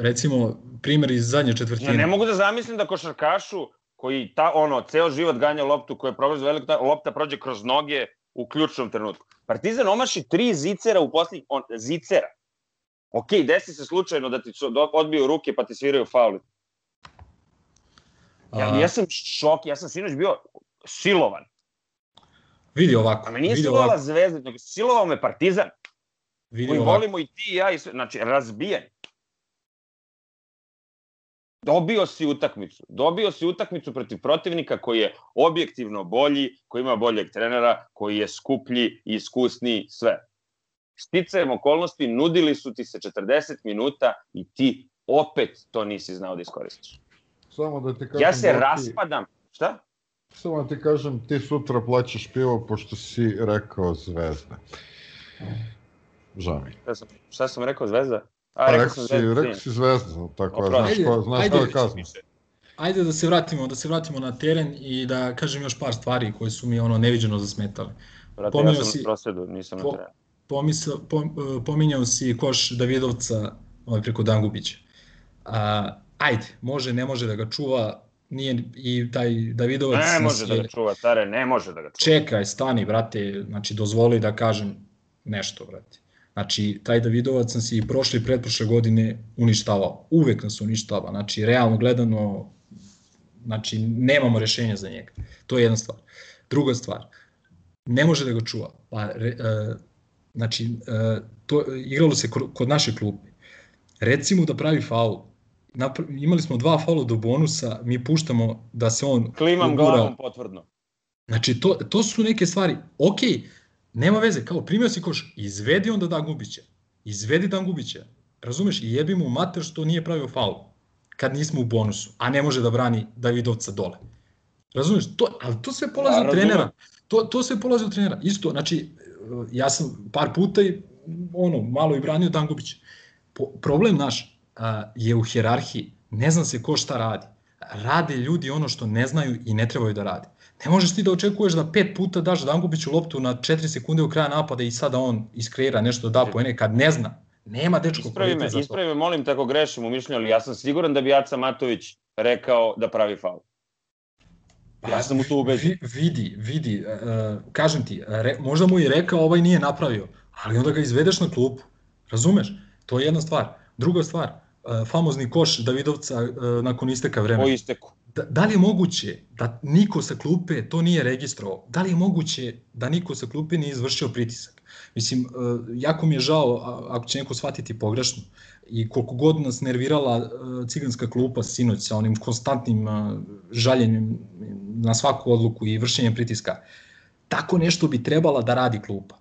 recimo, primer iz zadnje četvrtine. Ja ne mogu da zamislim da košarkašu koji ta, ono, ceo život ganja loptu, koja prođe veliko, ta lopta prođe kroz noge u ključnom trenutku. Partizan omaši tri zicera u poslednjih, on, zicera. Ok, desi se slučajno da ti su do- odbiju ruke pa ti sviraju faul. Ja, ja sam šok, ja sam sinoć bio silovan. vidi ovako. A me nije silovala ovako, zvezda, nego silovao me Partizan, vidi koji ovako. volimo i ti i ja, i sve, znači razbijen. Dobio si utakmicu. Dobio si utakmicu protiv protivnika koji je objektivno bolji, koji ima boljeg trenera, koji je skuplji iskusniji, sve. Sticajem okolnosti, nudili su ti se 40 minuta i ti opet to nisi znao da iskoristiš. Samo da ti kažem... Ja se Doki, raspadam. Šta? Samo da ti kažem, ti sutra plaćaš pivo pošto si rekao zvezda. Žao mi. Šta sam, šta sam rekao, Zvezda? A, Pa rekao rekao si, rekao si zvezda, tako je, znaš, ko, znaš Ajde, koja je ajde. kazna. Ajde da se vratimo, da se vratimo na teren i da kažem još par stvari koje su mi ono neviđeno zasmetale. Brate, ja Pominjao sam si- na prosvedu, nisam na Po- terenu. Pomisao, pom, pominjao si koš Davidovca ovaj, preko Dangubića. A, ajde, može, ne može da ga čuva, nije i taj Davidovac... Ne može da je- ga čuva, care, ne može da ga čuva. Čekaj, stani, brate, znači dozvoli da kažem nešto, brate. Znači, taj Davidovac nas je i prošle i pretprošle godine uništavao. Uvek nas uništava. Znači, realno gledano, znači, nemamo rešenja za njega. To je jedna stvar. Druga stvar, ne može da ga čuva. Pa, re, e, znači, e, to, igralo se kod naše klupe. Recimo da pravi faul. Napra, imali smo dva faula do bonusa, mi puštamo da se on Klimam ugura- glavom potvrdno. Znači, to, to su neke stvari. Ok, nema veze, kao primio si koš, izvedi onda Dangubića. Izvedi Dangubića. Razumeš, i jebi mu mater što nije pravio faul. Kad nismo u bonusu, a ne može da brani Davidovca dole. Razumeš, to, ali to sve polazi Da, od trenera. To, to sve polazi od trenera. Isto, znači, ja sam par puta i ono, malo i branio Dangubića. Po, problem naš a, je u hjerarhiji. Ne zna se ko šta radi. Rade ljudi ono što ne znaju i ne trebaju da rade. Ne možeš ti da očekuješ da pet puta daš Dangubiću loptu na 4 sekunde u kraja napada i sada on iskreira nešto da poene kad ne zna. Nema dečko Ispravi me, za to. ispravi me, molim te ako grešim u mišljenju, ali ja sam siguran da bi Aca Matović rekao da pravi faul. Ja sam u to ubeđen. Vi, vidi, vidi, uh, kažem ti, re, možda mu je rekao ovaj nije napravio, ali onda ga izvedeš na klupu. Razumeš? To je jedna stvar. Druga stvar, uh, famozni koš Davidovca uh, nakon isteka Po vremena. isteku. Da, da li je moguće da niko sa klupe to nije registrovao? Da li je moguće da niko sa klupe nije izvršio pritisak? Mislim, e, jako mi je žao ako će neko shvatiti pogrešno i koliko god nas nervirala e, ciganska klupa sinoć sa onim konstantnim e, žaljenjem na svaku odluku i vršenjem pritiska, tako nešto bi trebala da radi klupa.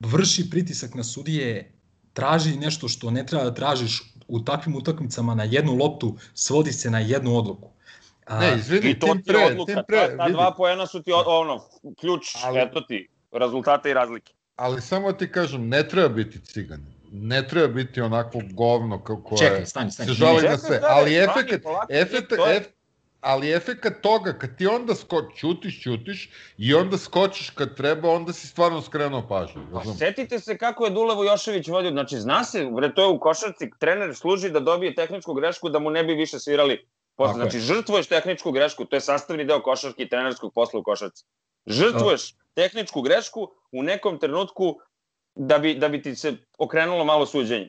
Vrši pritisak na sudije, traži nešto što ne treba da tražiš u takvim utakmicama na jednu loptu, svodi se na jednu odluku. A, Ne, izvini, I to tim ti pre, odluka, tim pre, ta, ta vidi. dva poena su ti ono, ključ, Ali- eto ti, rezultata i razlike. Ali samo ti kažem, ne treba biti cigan. Ne treba biti onako govno kao koje Čekaj, stani, stani. se žali na sve. Ali efekat, efekat, to je- ef, ali efekat toga, kad ti onda sko, ćutiš, ćutiš i onda skočiš kad treba, onda si stvarno skrenuo pažnju. Pa setite se kako je Dulevo Jošević vodio, znači zna se, bre, to je u košarci, trener služi da dobije tehničku grešku da mu ne bi više svirali posle. Tako je. Znači, žrtvuješ tehničku grešku, to je sastavni deo košarke i trenerskog posla u košarci. Žrtvuješ tehničku grešku u nekom trenutku da bi, da bi ti se okrenulo malo suđenje.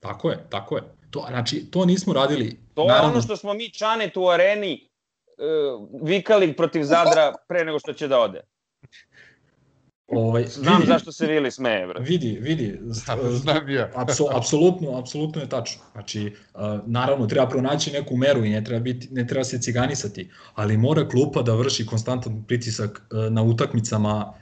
Tako je, tako je. To, znači, to nismo radili. To je ono što smo mi Čanet u areni uh, vikali protiv Zadra pre nego što će da ode. Ovaj, Znam vidi, zašto se Vili smeje, bre. Vidi, vidi. Znam ja. *laughs* Apso, apsolutno, apsolutno je tačno. Znači, uh, naravno, treba pronaći neku meru i ne treba, biti, ne treba se ciganisati, ali mora klupa da vrši konstantan pritisak uh, na utakmicama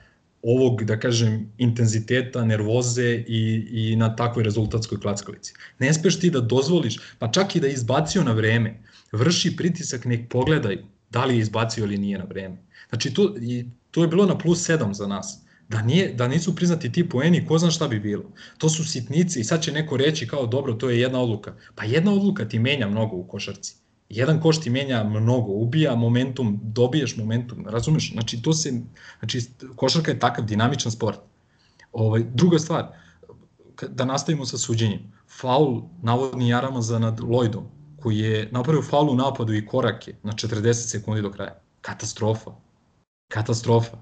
ovog, da kažem, intenziteta, nervoze i, i na takvoj rezultatskoj klackalici. Ne speš ti da dozvoliš, pa čak i da je izbacio na vreme, vrši pritisak, nek pogledaju da li je izbacio ili nije na vreme. Znači, to, i, to je bilo na plus 7 za nas. Da, nije, da nisu priznati ti poeni, ko zna šta bi bilo. To su sitnice i sad će neko reći kao dobro, to je jedna odluka. Pa jedna odluka ti menja mnogo u košarci. Jedan koš ti menja mnogo, ubija momentum, dobiješ momentum, razumeš? Znači, to se, znači, košarka je takav dinamičan sport. Ovaj, druga stvar, da nastavimo sa suđenjem. Faul navodni Jaramaza nad Lloydom, koji je napravio faul u napadu i korake na 40 sekundi do kraja. Katastrofa. Katastrofa.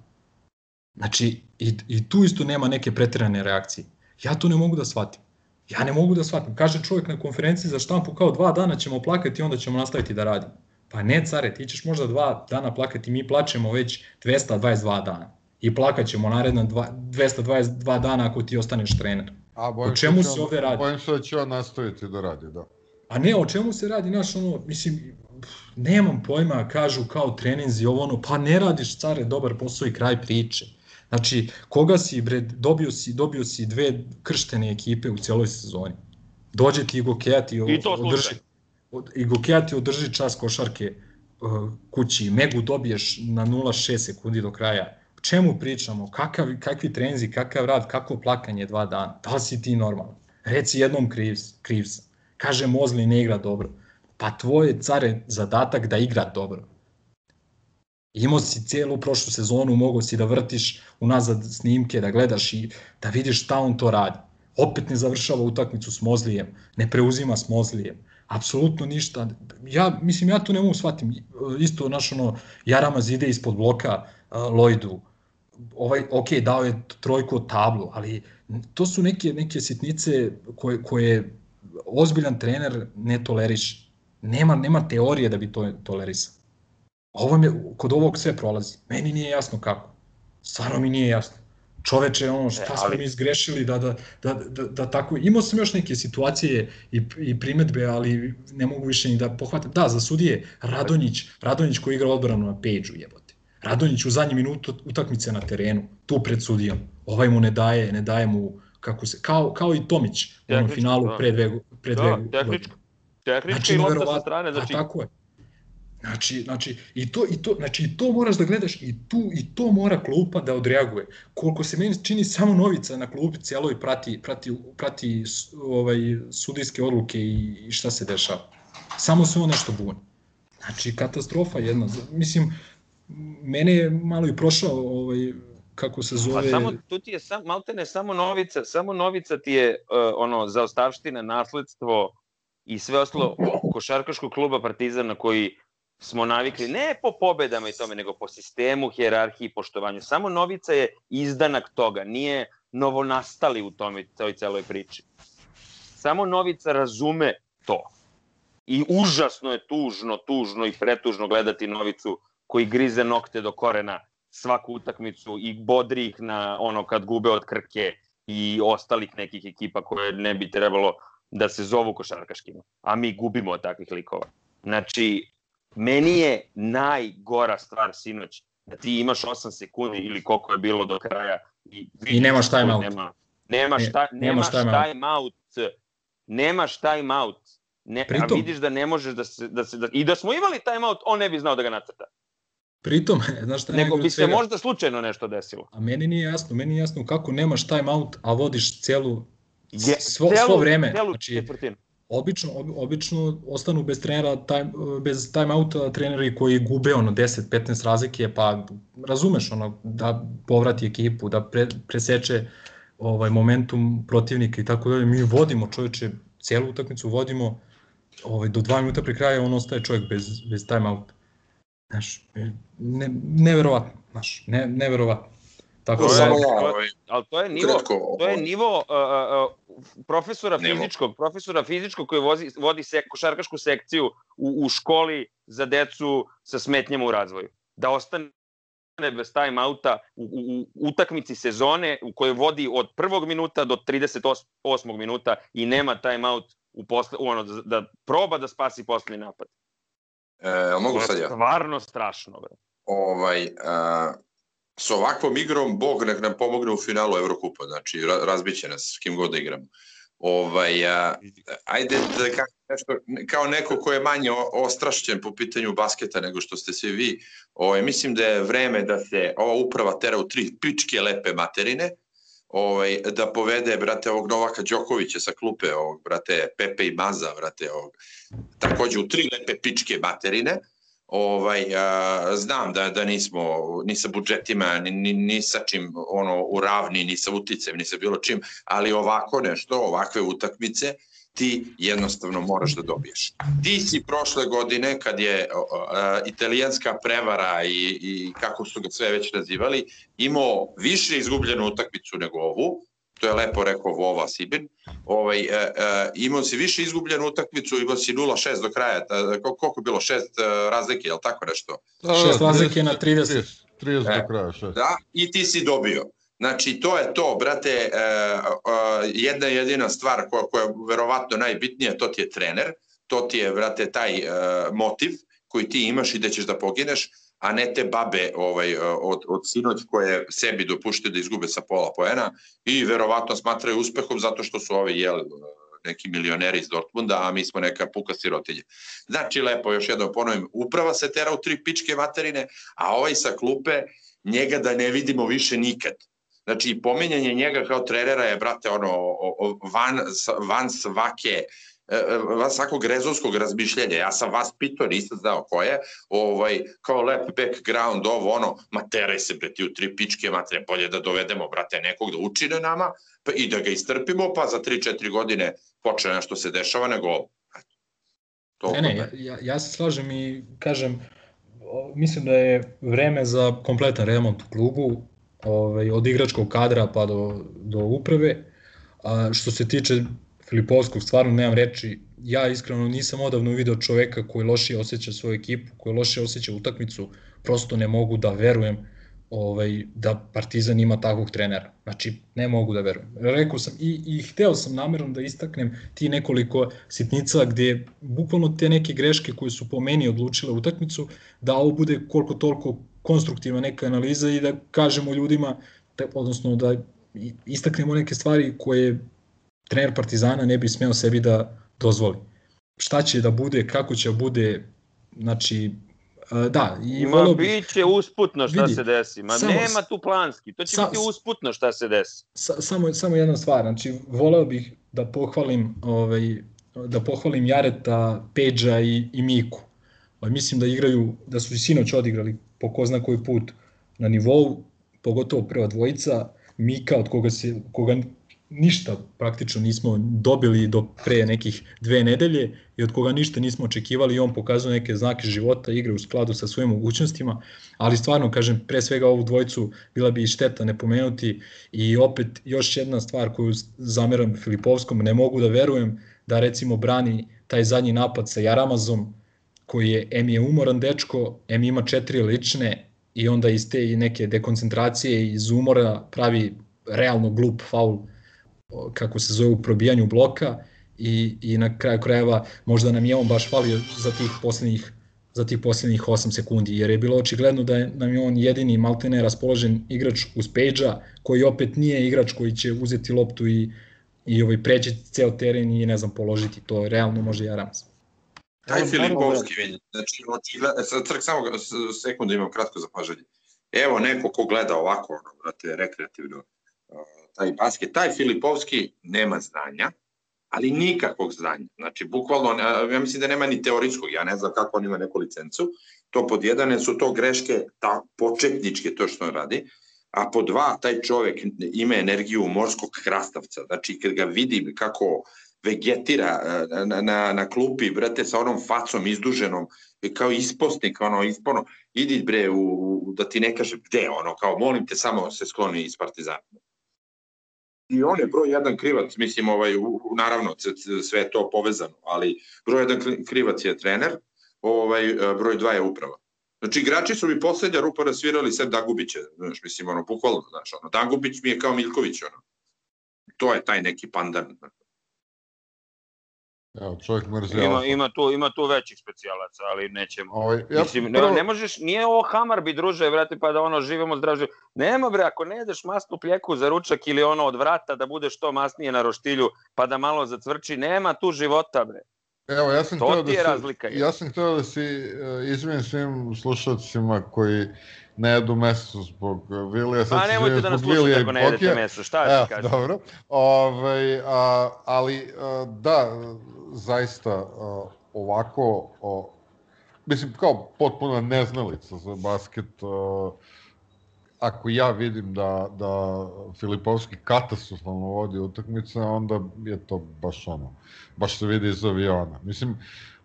Znači, i, i tu isto nema neke pretirane reakcije. Ja to ne mogu da shvatim. Ja ne mogu da shvatim. Kaže čovjek na konferenciji za štampu kao dva dana ćemo plakati i onda ćemo nastaviti da radimo. Pa ne, care, ti ćeš možda dva dana plakati, mi plačemo već 222 dana. I plakat ćemo naredna dva, 222 dana ako ti ostaneš trener. A, O čemu će se ovde radi? Bojim se da će on nastaviti da radi, da. A ne, o čemu se radi, znaš, ono, mislim, nemam pojma, kažu kao treninzi, ovo ono, pa ne radiš, care, dobar posao i kraj priče. Znači, koga si, bre, dobio si, dobio si dve krštene ekipe u cijeloj sezoni. Dođe ti Igo Kea ti I održi, od, Igo Kea ti održi čas košarke uh, kući, Megu dobiješ na 0,6 sekundi do kraja. Čemu pričamo? Kakav, kakvi trenzi, kakav rad, kakvo plakanje dva dana? Da li si ti normalan? Reci jednom kriv, kriv sam. Kaže Mozli ne igra dobro. Pa tvoj je care zadatak da igra dobro. Imao si cijelu prošlu sezonu, mogao si da vrtiš unazad snimke, da gledaš i da vidiš šta on to radi. Opet ne završava utakmicu s Mozlijem, ne preuzima s Mozlijem. apsolutno ništa. Ja, mislim, ja to ne mogu shvatim. Isto, naš, ono, Jaramaz ide ispod bloka uh, Lloydu, ovaj, ok, dao je trojku od tablu, ali to su neke, neke sitnice koje, koje ozbiljan trener ne toleriš. Nema, nema teorije da bi to tolerisao. Ovo me, kod ovog sve prolazi. Meni nije jasno kako. Stvarno mi nije jasno. Čoveče, ono, šta e, ali... smo mi izgrešili da, da, da, da, da tako... Imao sam još neke situacije i, i primetbe, ali ne mogu više ni da pohvatam. Da, za sudije, Radonjić, Radonjić koji igra odbranu na pejđu, jebote. Radonjić u zadnji minutu utakmice na terenu, tu pred sudijom. Ovaj mu ne daje, ne daje mu kako se, kao, kao i Tomić u onom finalu da. pre dve, pre dve da. Tehnički znači, i lopta sa strane, znači... A tako je. Znači, znači, i to, i to, znači, i to moraš da gledaš i tu i to mora klupa da odreaguje. Koliko se meni čini samo Novica na klupi cijeloj prati, prati, prati ovaj, sudijske odluke i, i šta se dešava. Samo se on nešto buni. Znači, katastrofa jedna. Mislim, mene je malo i prošao ovaj, kako se zove... A samo, tu ti je sam, maltene samo Novica, samo Novica ti je uh, ono, zaostavština, nasledstvo i sve ostalo košarkaškog kluba Partizana koji smo navikli ne po pobedama i tome, nego po sistemu, hjerarhiji, poštovanju. Samo Novica je izdanak toga, nije novonastali u tome, toj celoj priči. Samo Novica razume to. I užasno je tužno, tužno i pretužno gledati Novicu koji grize nokte do korena svaku utakmicu i bodri ih na ono kad gube od Krke i ostalih nekih ekipa koje ne bi trebalo da se zovu košarkaškima, a mi gubimo od takvih likova. Znači, Meni je najgora stvar sinoć da ti imaš 8 sekundi ili koliko je bilo do kraja i, I nemaš time out. Nema, nemaš, šta, ne, nemaš time out. Nemaš time out. Ne, Pritom, a vidiš da ne možeš da se, da se da, i da smo imali time out, on ne bi znao da ga nacrta. Pritom, *laughs* znaš šta Nego bi se možda slučajno nešto desilo. A meni nije jasno, meni nije jasno kako nemaš time out, a vodiš celu je, svo, celu, svo vreme. Celu znači, četvrtinu obično, obično ostanu bez trenera, time, bez timeouta treneri koji gube ono 10-15 razlike, pa razumeš ono da povrati ekipu, da pre, preseče ovaj momentum protivnika i tako dalje. Mi vodimo čoveče, celu utakmicu vodimo, ovaj, do dva minuta pre kraja on ostaje čovjek bez, bez timeouta. Znaš, ne, neverovatno, znaš, ne, neverovatno. Tako to je, to, ali to je nivo, kratko, to je nivo uh, uh, profesora nivo. fizičkog, profesora fizičkog koji vozi, vodi se, košarkašku sekciju u, u školi za decu sa smetnjama u razvoju. Da ostane bez time outa u, u, u utakmici sezone u kojoj vodi od prvog minuta do 38. minuta i nema time out u posle, u ono, da, da proba da spasi poslednji napad. E, mogu sad ja? Stvarno strašno. Bre. Ovaj, uh, s ovakvom igrom Bog nek nam pomogne u finalu Evrokupa, znači razbiće nas s kim god da igramo. Ovaj, a, ajde da kako nešto, kao neko ko je manje ostrašćen po pitanju basketa nego što ste svi vi, ovaj, mislim da je vreme da se ova uprava tera u tri pičke lepe materine, ovaj, da povede, brate, ovog Novaka Đokovića sa klupe, ovog, brate, Pepe i Maza, brate, ovog, takođe u tri lepe pičke materine, ovaj, a, znam da, da nismo ni sa budžetima, ni, ni, ni sa čim ono, u ravni, ni sa uticem, ni sa bilo čim, ali ovako nešto, ovakve utakmice, ti jednostavno moraš da dobiješ. Ti si prošle godine, kad je a, italijanska prevara i, i kako su ga sve već nazivali, imao više izgubljenu utakmicu nego ovu, to je lepo rekao Vova Sibin, ovaj, e, e, imao si više izgubljenu utakmicu, imao si 0-6 do kraja, ta, koliko je bilo, 6 e, razlike, je li tako nešto? 6 da, razlike na 30. 30 e, do kraja, 6. Da, i ti si dobio. Znači, to je to, brate, e, e, jedna jedina stvar koja, koja je verovatno najbitnija, to ti je trener, to ti je, brate, taj e, motiv koji ti imaš i da ćeš da pogineš, a ne te babe ovaj, od, od sinoć koje sebi dopuštaju da izgube sa pola poena i verovatno smatraju uspehom zato što su ovi jeli neki milioneri iz Dortmunda, a mi smo neka puka sirotilje. Znači, lepo, još jednom ponovim, uprava se tera u tri pičke materine, a ovaj sa klupe, njega da ne vidimo više nikad. Znači, pomenjanje njega kao trenera je, brate, ono, van, van svake E, e, svakog rezonskog razmišljenja. Ja sam vas pitao, nisam znao ko je, ovaj, kao lep background, ovo ono, materaj se bre ti u tri pičke, matre, bolje da dovedemo, brate, nekog da uči na nama pa, i da ga istrpimo, pa za 3-4 godine počne nešto se dešava, nego Toliko Ne, ne, ja, ja, se slažem i kažem, mislim da je vreme za kompletan remont u klubu, ovaj, od igračkog kadra pa do, do uprave. A što se tiče Filipovskog, stvarno nemam reči. Ja iskreno nisam odavno video čoveka koji lošije osjeća svoju ekipu, koji lošije osjeća utakmicu. Prosto ne mogu da verujem ovaj, da Partizan ima takvog trenera. Znači, ne mogu da verujem. Rekao sam i, i hteo sam namerno da istaknem ti nekoliko sitnica gde bukvalno te neke greške koje su po meni odlučile utakmicu, da ovo bude koliko toliko konstruktivna neka analiza i da kažemo ljudima, da, odnosno da istaknemo neke stvari koje trener Partizana ne bi smeo sebi da dozvoli. Šta će da bude, kako će da bude, znači, da, i Ma bih, biće usputno šta Vidi, se desi. Ma samo- nema tu planski. To će Sa- biti usputno šta se desi. sa, samo, samo jedna stvar, znači voleo bih da pohvalim ovaj, da pohvalim Jareta, Peđa i, i Miku. Ovaj, mislim da igraju, da su i sinoć odigrali po ko zna koji put na nivou, pogotovo prva dvojica, Mika od koga se koga ništa praktično nismo dobili do pre nekih dve nedelje i od koga ništa nismo očekivali i on pokazuje neke znake života, igra u skladu sa svojim mogućnostima, ali stvarno kažem pre svega ovu dvojicu bila bi šteta ne pomenuti i opet još jedna stvar koju zameram Filipovskom, ne mogu da verujem da recimo brani taj zadnji napad sa Jaramazom koji je, em je umoran dečko, em ima četiri lične i onda iz te neke dekoncentracije iz umora pravi realno glup faul kako se zove u probijanju bloka i, i na kraju krajeva možda nam je on baš falio za tih poslednjih za tih poslednjih 8 sekundi, jer je bilo očigledno da je nam je on jedini maltene raspoložen igrač uz Pejđa, koji opet nije igrač koji će uzeti loptu i, i ovaj, preći ceo teren i ne znam, položiti to, realno može Aramaz. Taj Filipovski vidi. Znači, očigledno, sad crk samo sekundu imam kratko zapažanje. Evo neko ko gleda ovako, ono, brate, rekreativno, taj basket, taj Filipovski nema znanja, ali nikakvog znanja. Znači, bukvalno, ja mislim da nema ni teorijskog, ja ne znam kako on ima neku licencu. To pod jedan su to greške, ta početničke, to što on radi, a po dva, taj čovek ima energiju morskog krastavca. Znači, kad ga vidim kako vegetira e, na, na, na klupi, brate, sa onom facom izduženom, kao isposnik, ono, isporno, idi bre, u, u, da ti ne kažem gde, ono, kao, molim te, samo se skloni iz Partizana. I on je broj jedan krivac, mislim, ovaj, u, naravno, sve je to povezano, ali broj jedan kri- krivac je trener, ovaj, e, broj dva je uprava. Znači, igrači su mi poslednja rupa rasvirali sve Dagubiće, znaš, mislim, ono, bukvalno, znaš, ono, Dagubić mi je kao Miljković, ono. To je taj neki pandan. Evo, čovjek mrzi Ima, alfa. ima, tu, ima tu većih specijalaca, ali nećemo. Ovaj, ja Mislim, ne, prvo- ne možeš, nije ovo hamar bi druže, vrati, pa da ono živimo zdravo. živ- Nema bre, ako ne jedeš masnu pljeku za ručak ili ono od vrata da bude što masnije na roštilju, pa da malo zacvrči, nema tu života bre. Evo, ja sam To hteo ti da se, razlika, ja sam hteo da se uh, izvinim svim slušalcima koji ne jedu meso zbog Vilija, sad Pa nemojte da nas slušate ako ne jedete meso, šta da Evo, ti kažem? dobro. Ovaj, a, ali a, da, zaista a, ovako, a, mislim kao potpuna neznalica za basket, a, ako ja vidim da, da Filipovski katastrofalno vodi utakmice, onda je to baš ono, baš se vidi iz aviona. Mislim,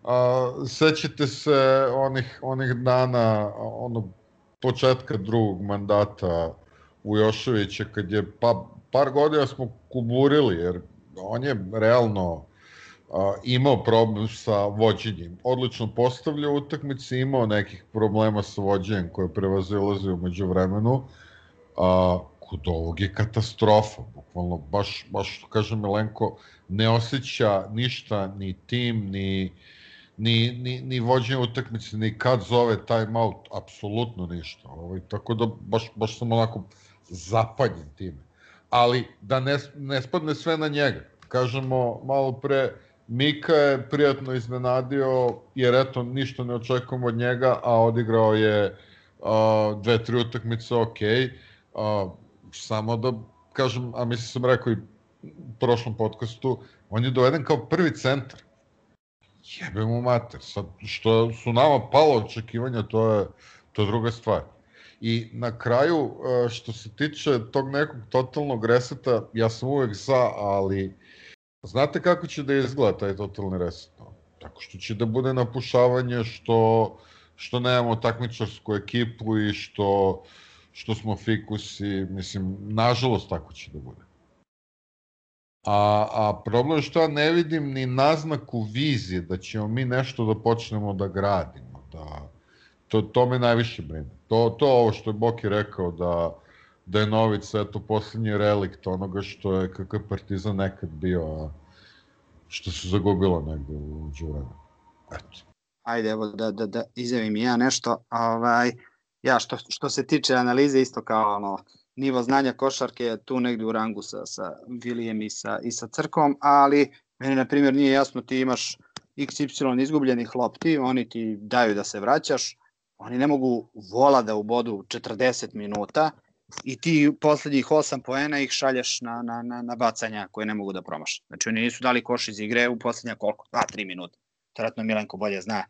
a, sećate se onih, onih dana, onog početka drugog mandata Ujoševića, kad je pa, par godina smo kuburili, jer on je realno a, imao problem sa vođenjem. Odlično postavljao utakmice, imao nekih problema sa vođenjem koje prevazilaze umeđu vremenu, a, kod ovog je katastrofa, bukvalno, baš, baš što kaže Milenko, ne osjeća ništa, ni tim, ni, ni, ni, ni vođenje utakmice, ni kad zove time out, apsolutno ništa. Ovaj, tako da baš, baš sam onako zapanjen time. Ali da ne, ne spadne sve na njega. Kažemo malo pre, Mika je prijatno iznenadio, jer eto, ništa ne očekujemo od njega, a odigrao je uh, dve, tri utakmice, ok. Uh, samo da kažem, a mislim sam rekao i u prošlom podcastu, on je doveden kao prvi centar. Jebe mu mater. Sad, što su nama palo očekivanja, to je, to je druga stvar. I na kraju, e, što se tiče tog nekog totalnog reseta, ja sam uvek za, ali znate kako će da izgleda taj totalni reset? tako što će da bude napušavanje što, što nemamo takmičarsku ekipu i što, što smo fikusi, mislim, nažalost tako će da bude. A, a problem je što ja ne vidim ni naznaku vizije da ćemo mi nešto da počnemo da gradimo. Da, to, to me najviše brine. To, to ovo što je Boki rekao da, da je Novica eto poslednji relikt onoga što je kakav Partizan nekad bio, a što se zagubilo negde u Đuranu. Eto. Ajde, evo da, da, da izjavim ja nešto. Ovaj, ja što, što se tiče analize isto kao ono, nivo znanja košarke je tu negde u rangu sa, sa Vilijem i sa, i sa Crkom, ali meni na primjer nije jasno ti imaš XY izgubljenih lopti, oni ti daju da se vraćaš, oni ne mogu vola da ubodu 40 minuta i ti poslednjih 8 poena ih šalješ na, na, na, na bacanja koje ne mogu da promaše. Znači oni nisu dali koš iz igre u poslednja koliko? 2-3 minuta. Teratno Milenko bolje zna.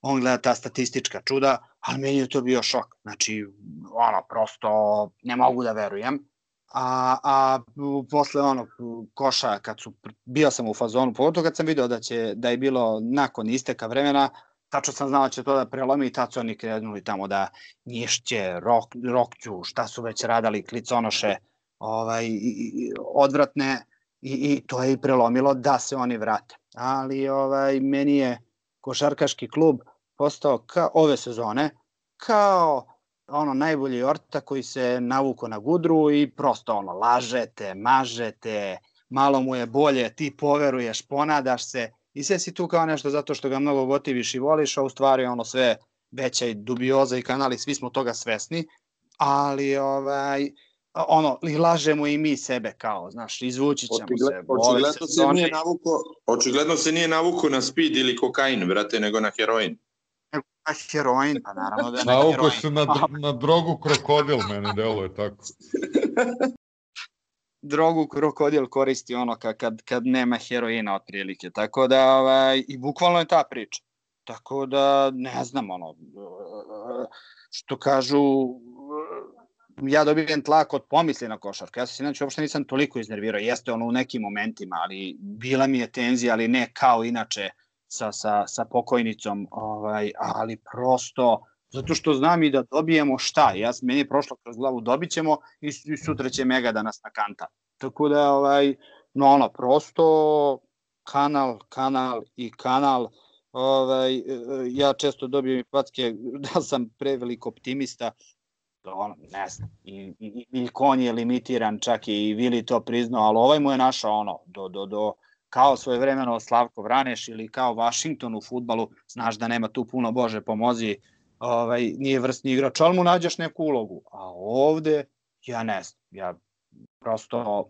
On gleda ta statistička čuda, ali meni je to bio šok. Znači, ono, prosto ne mogu da verujem. A, a posle onog koša, kad su, bio sam u fazonu, pogotovo kad sam video da, će, da je bilo nakon isteka vremena, tačno sam znao da će to da prelomi i tad su oni krenuli tamo da njišće, rok, rokću, šta su već radali, kliconoše, ovaj, i, odvratne i, i to je i prelomilo da se oni vrate. Ali ovaj, meni je košarkaški klub postao ka, ove sezone kao ono najbolji orta koji se navuko na gudru i prosto ono lažete, mažete, malo mu je bolje, ti poveruješ, ponadaš se i sve si tu kao nešto zato što ga mnogo gotiviš i voliš, a u stvari ono sve veća i dubioza i kanali, svi smo toga svesni, ali ovaj, ono, i lažemo i mi sebe kao, znaš, izvući ćemo očigledno, se. Očigledno se, se nije navuko, očigledno se nije navuko na speed ili kokain, brate, nego na heroin. Nego na heroin, pa naravno da je na Navuko heroin. se na, *laughs* na drogu krokodil, meni deluje tako. *laughs* drogu krokodil koristi ono kad, kad, kad nema heroina otprilike. Tako da, ovaj, i bukvalno je ta priča. Tako da, ne znam, ono, što kažu, ja dobijem tlak od pomisli na košarku. Ja se inače uopšte nisam toliko iznervirao. Jeste ono u nekim momentima, ali bila mi je tenzija, ali ne kao inače sa, sa, sa pokojnicom, ovaj, ali prosto zato što znam i da dobijemo šta. Ja, meni je prošlo kroz glavu, dobit ćemo i, i sutra će Mega da nas nakanta. Tako da, ovaj, no ono, prosto kanal, kanal i kanal, ovaj, ja često dobijem i patke da sam prevelik optimista, ono, ne znam, i, i, i kon je limitiran, čak i Vili to priznao, ali ovaj mu je našao ono, do, do, do, kao svoje vremeno Slavko Vraneš ili kao Washington u futbalu, znaš da nema tu puno Bože pomozi, ovaj, nije vrstni igrač, ali mu nađeš neku ulogu. A ovde, ja ne znam, ja prosto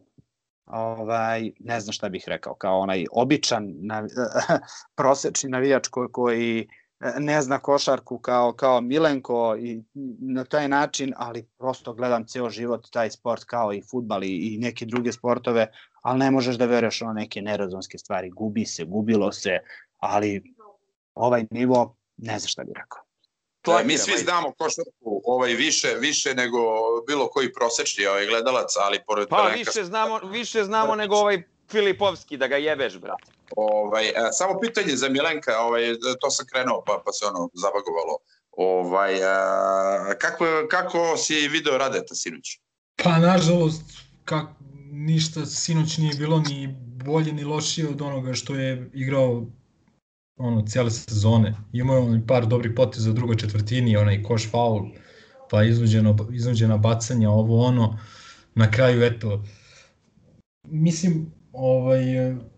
ovaj, ne znam šta bih rekao, kao onaj običan nav, *laughs* prosečni navijač koji, koji ne zna košarku kao, kao Milenko i na taj način, ali prosto gledam ceo život taj sport kao i futbal i, i neke druge sportove, ali ne možeš da veruješ o neke nerazumske stvari, gubi se, gubilo se, ali ovaj nivo, ne znam šta bih rekao. To mi svi znamo košarku ovaj više više nego bilo koji prosečni ovaj gledalac, ali pored Pa više znamo, više znamo nego ovaj Filipovski da ga jebeš, brate. Ovaj e, samo pitanje za Milenka, ovaj to sam krenuo pa pa se ono zabagovalo. Ovaj a, kako kako si video Radeta sinoć? Pa nažalost kak, ništa sinoć nije bilo ni bolje ni lošije od onoga što je igrao ono, cijele sezone. Imao je on par dobrih poteza u drugoj četvrtini, onaj koš faul, pa iznuđeno, iznuđena bacanja, ovo ono. Na kraju, eto, mislim, ovaj,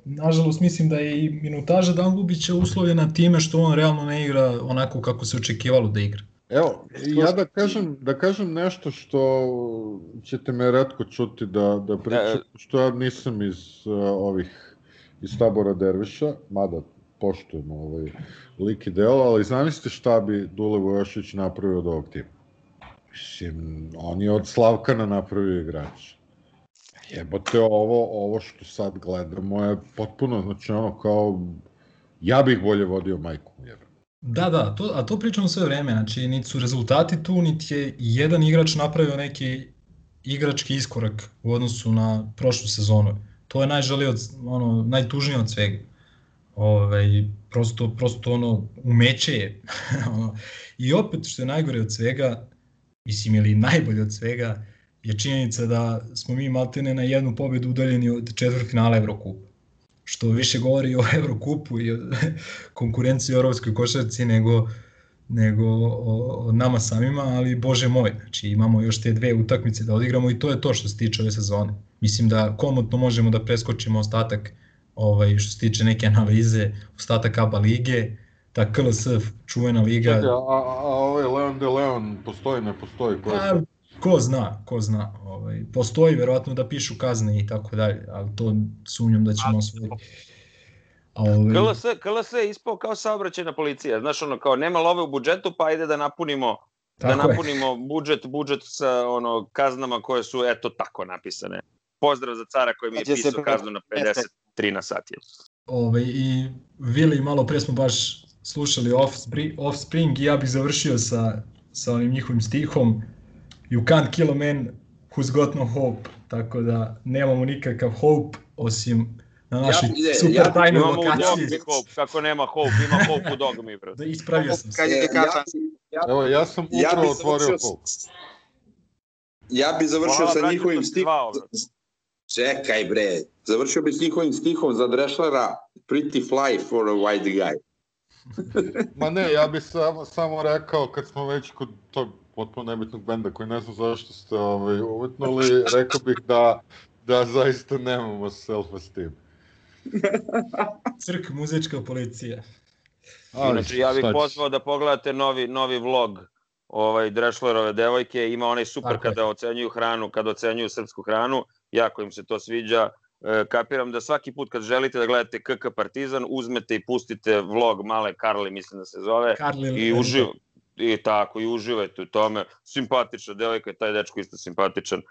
nažalost mislim da je i minutaža Dangubića uslovljena time što on realno ne igra onako kako se očekivalo da igra. Evo, ja da kažem, da kažem nešto što ćete me redko čuti da, da pričam, što ja nisam iz uh, ovih iz tabora Derviša, mada poštujemo ovaj lik i delo, ali zamislite šta bi Dule Vojošić napravio od ovog tima. Mislim, on je od Slavkana napravio igrač. Jebote, ovo, ovo što sad gledamo je potpuno, znači ono kao, ja bih bolje vodio majku, jebe. Da, da, to, a to pričamo sve vreme, znači niti su rezultati tu, niti je jedan igrač napravio neki igrački iskorak u odnosu na prošlu sezonu. To je najžalije od, ono, najtužnije od svega. Ovaj, prosto, prosto ono, umeće je. *laughs* I opet, što je najgore od svega, mislim, ili najbolje od svega, je činjenica da smo mi maltene na jednu pobedu udaljeni od četvrtfinala Evrokupa. Što više govori o Evrokupu i o konkurenciji u evropskoj košarci nego, nego o, o nama samima, ali bože moj, znači imamo još te dve utakmice da odigramo i to je to što se tiče ove sezone. Mislim da komotno možemo da preskočimo ostatak ovaj, što se tiče neke analize, ostatak ABA lige, ta KLS čuvena liga. Čekaj, a, a, a ovaj Leon de Leon postoji, ne postoji? Ko, a, ko zna, ko zna. Ovaj, postoji verovatno da pišu kazne i tako dalje, ali to sumnjam da ćemo osvojiti. Ovaj... KLS, KLS je ispao kao saobraćajna policija, znaš ono kao nema love u budžetu pa ajde da napunimo da tako da napunimo je. budžet budžet sa ono kaznama koje su eto tako napisane. Pozdrav za cara koji mi je pisao kaznu na 53 na sat. Ove, I Vili, malo pre smo baš slušali Offspring, Offspring i ja bih završio sa, sa onim njihovim stihom You can't kill a man who's got no hope. Tako da nemamo nikakav hope osim na našoj ja, super ja, tajnoj lokaciji. u hope, kako nema hope, ima hope u dogmi, bro. Da ispravio sam se. Ja, ja, Evo, ja sam upravo ja otvorio hope. Ja bih završio Hvala, sa njihovim stihom. Čekaj bre, završio bih s njihovim stihom za Dreshlera Pretty fly for a white guy. Ma ne, ja bih samo, samo rekao kad smo već kod tog potpuno nebitnog benda koji ne znam zašto ste ovaj, uvetnuli, rekao bih da, da zaista nemamo self-esteem. *laughs* Crk muzička policija. Ali, Inače, ja bih pozvao da pogledate novi, novi vlog ovaj Drešlerove devojke, ima onaj super Tako kada je. ocenjuju hranu, kada ocenjuju srpsku hranu, jako im se to sviđa. E, kapiram da svaki put kad želite da gledate KK Partizan, uzmete i pustite vlog male Karli, mislim da se zove, Karli, i uživ, i tako, i uživajte u tome. Simpatična devojka, taj dečko isto simpatičan.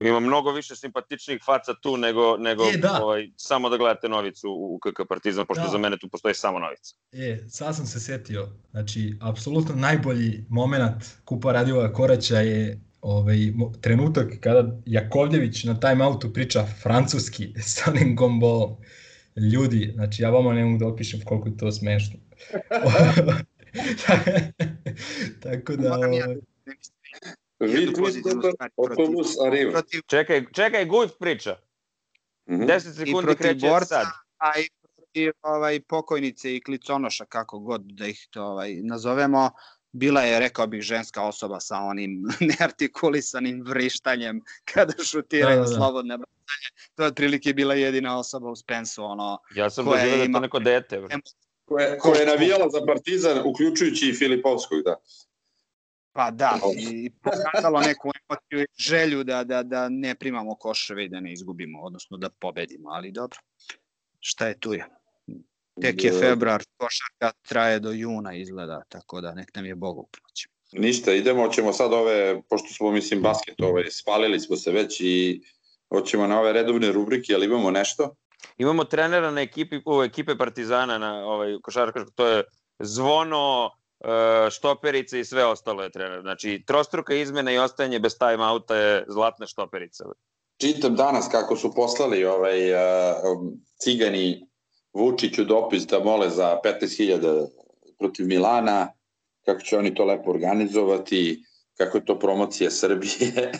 Ima mnogo više simpatičnih faca tu nego, nego e, da. ovaj, samo da gledate novicu u KK Partizan, pošto da. za mene tu postoji samo novica. E, sad sam se setio, znači, apsolutno najbolji moment Kupa Radila Koraća je ovaj, trenutak kada Jakovljević na time outu priča francuski *laughs* sa onim gombolom. Ljudi, znači ja vama ne mogu da opišem koliko je to smešno. *laughs* *laughs* Tako da... Ovaj... Vi autobus arriva. Čekaj, čekaj, Gujf priča. Mm -hmm. 10 sekundi kreće borca, sad. A i protiv ovaj, pokojnice i kliconoša, kako god da ih to ovaj, nazovemo, bila je, rekao bih, ženska osoba sa onim *laughs* neartikulisanim vrištanjem kada šutiraju da, da, da. slobodne bacanje. To je otprilike bila jedina osoba u Spensu. Ono, ja sam doživio da je to neko dete. Bro. Koje, koje je navijala za Partizan, uključujući i Filipovskog, da. Pa da, i pokazalo neku emociju i želju da, da, da ne primamo koševe i da ne izgubimo, odnosno da pobedimo, ali dobro, šta je tu je. Tek je februar, košarka traje do juna izgleda, tako da nek nam je Bog upomoći. Ništa, idemo, ćemo sad ove, pošto smo, mislim, basket, ove, spalili smo se već i hoćemo na ove redovne rubrike, ali imamo nešto? Imamo trenera na ekipi, u ekipe Partizana na ovaj, košarkašku, to je Zvono, e, štoperica i sve ostalo je trener. Znači, trostruka izmena i ostajanje bez time outa je zlatna štoperica. Čitam danas kako su poslali ovaj, uh, cigani Vučiću dopis da mole za 15.000 protiv Milana, kako će oni to lepo organizovati, kako je to promocija Srbije.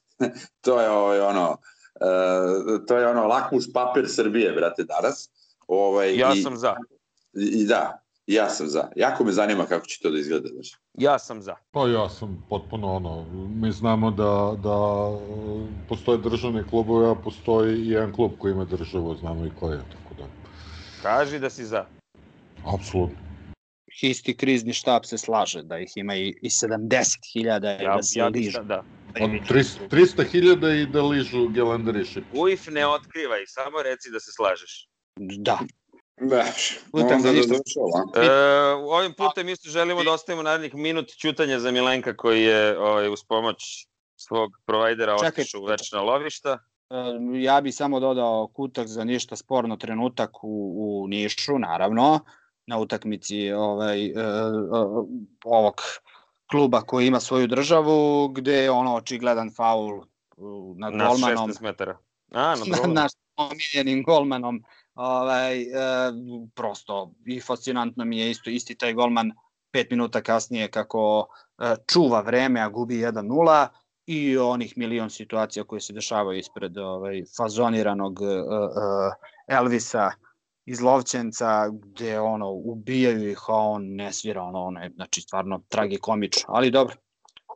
*laughs* to je ovaj, ono, to je ono lakmus papir Srbije, brate, danas. Ovaj, ja i, sam za. I, da, ja sam za. Jako me zanima kako će to da izgleda. Znači. Ja sam za. Pa ja sam potpuno ono, mi znamo da, da postoje državne klubove, a postoji i jedan klub koji ima državu, znamo i koji je, tako da. Kaži da si za. Apsolutno. Isti krizni štab se slaže da ih ima i, i 70.000 ja, da se ja, ližu. Da. Od 300.000 i da ližu gelenderiši. UIF ne otkrivaj, samo reci da se slažeš. Da. Baš. Putem da ništa. E, ovim putem isto želimo da ostavimo narednih minut ćutanja za Milenka koji je ovaj, uz pomoć svog provajdera otišao u večna lovišta. E, ja bih samo dodao kutak za ništa sporno trenutak u, u Nišu, naravno, na utakmici ovaj, uh, uh, ovog kluba koji ima svoju državu, gde je ono očigledan faul nad na golmanom. Na 16 metara. A, na, *laughs* na omiljenim golmanom, ovaj, e, prosto i fascinantno mi je isto isti taj golman pet minuta kasnije kako e, čuva vreme, a gubi 1-0 i onih milion situacija koje se dešavaju ispred ovaj, fazoniranog uh, uh, Elvisa iz Lovćenca, gde ono, ubijaju ih, a on ne svira, ono, ono je, znači, stvarno tragikomično, ali dobro,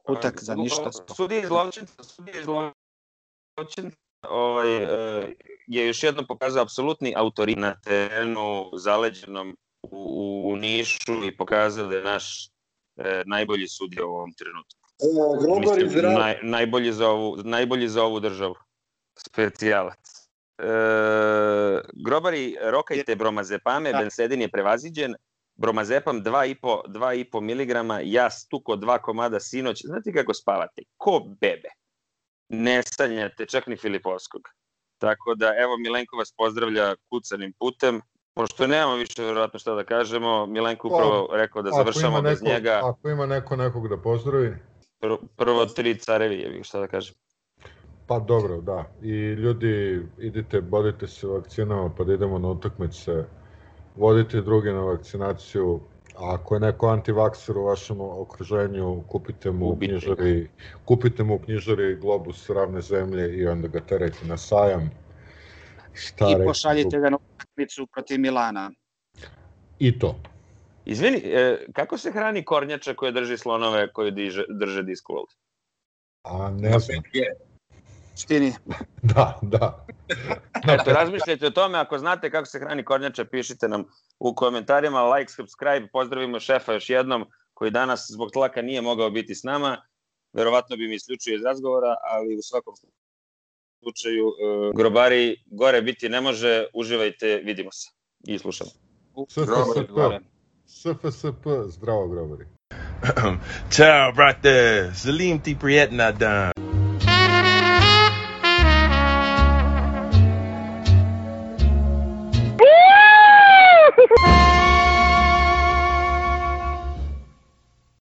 utak za ništa. Sudija iz Lovćenca, sudija iz Lovćenca ovaj, uh, je još jednom pokazao apsolutni autoritet na terenu zaleđenom u, u, Nišu i pokazao da je naš e, najbolji sudija u ovom trenutku. E, Grobar Rad... naj, najbolji, za ovu, najbolji za ovu državu. Specijalac. E, grobari, rokajte bromazepame, Da. bensedin je prevaziđen, bromazepam 2,5 2,5 mg, ja stuko dva komada sinoć. Znate kako spavate? Ko bebe. Ne sanjate čak ni Filipovskog. Tako da, evo, Milenko vas pozdravlja kucanim putem. Pošto nemamo više verovatno šta da kažemo, Milenko upravo rekao da završamo bez neko- njega. Ako ima neko nekog da pozdravi, Prvo, prvo tri carevi, je šta da kažem. Pa dobro, da. I ljudi, idite, bodite se vakcinama pa da idemo na utakmice, vodite druge na vakcinaciju, a ako je neko antivakser u vašem okruženju, kupite mu u knjižari, kupite mu u knjižari globus ravne zemlje i onda ga terajte na sajam. Šta I pošaljite ga na utakmicu protiv Milana. I to. Izvini, e, kako se hrani kornjača koja drži slonove koji diže, drže Discworld? A ne znam. Štini. *laughs* Da, da. *laughs* Eto, razmišljajte o tome, ako znate kako se hrani kornjača, pišite nam u komentarima, like, subscribe, pozdravimo šefa još jednom, koji danas zbog tlaka nije mogao biti s nama, verovatno bi mi isključio iz razgovora, ali u svakom slučaju, e, grobari, gore biti ne može, uživajte, vidimo se i slušamo. SFSP, SFSP, zdravo grobari. *clears throat* Ciao, brate. Salim ti prijetna dan.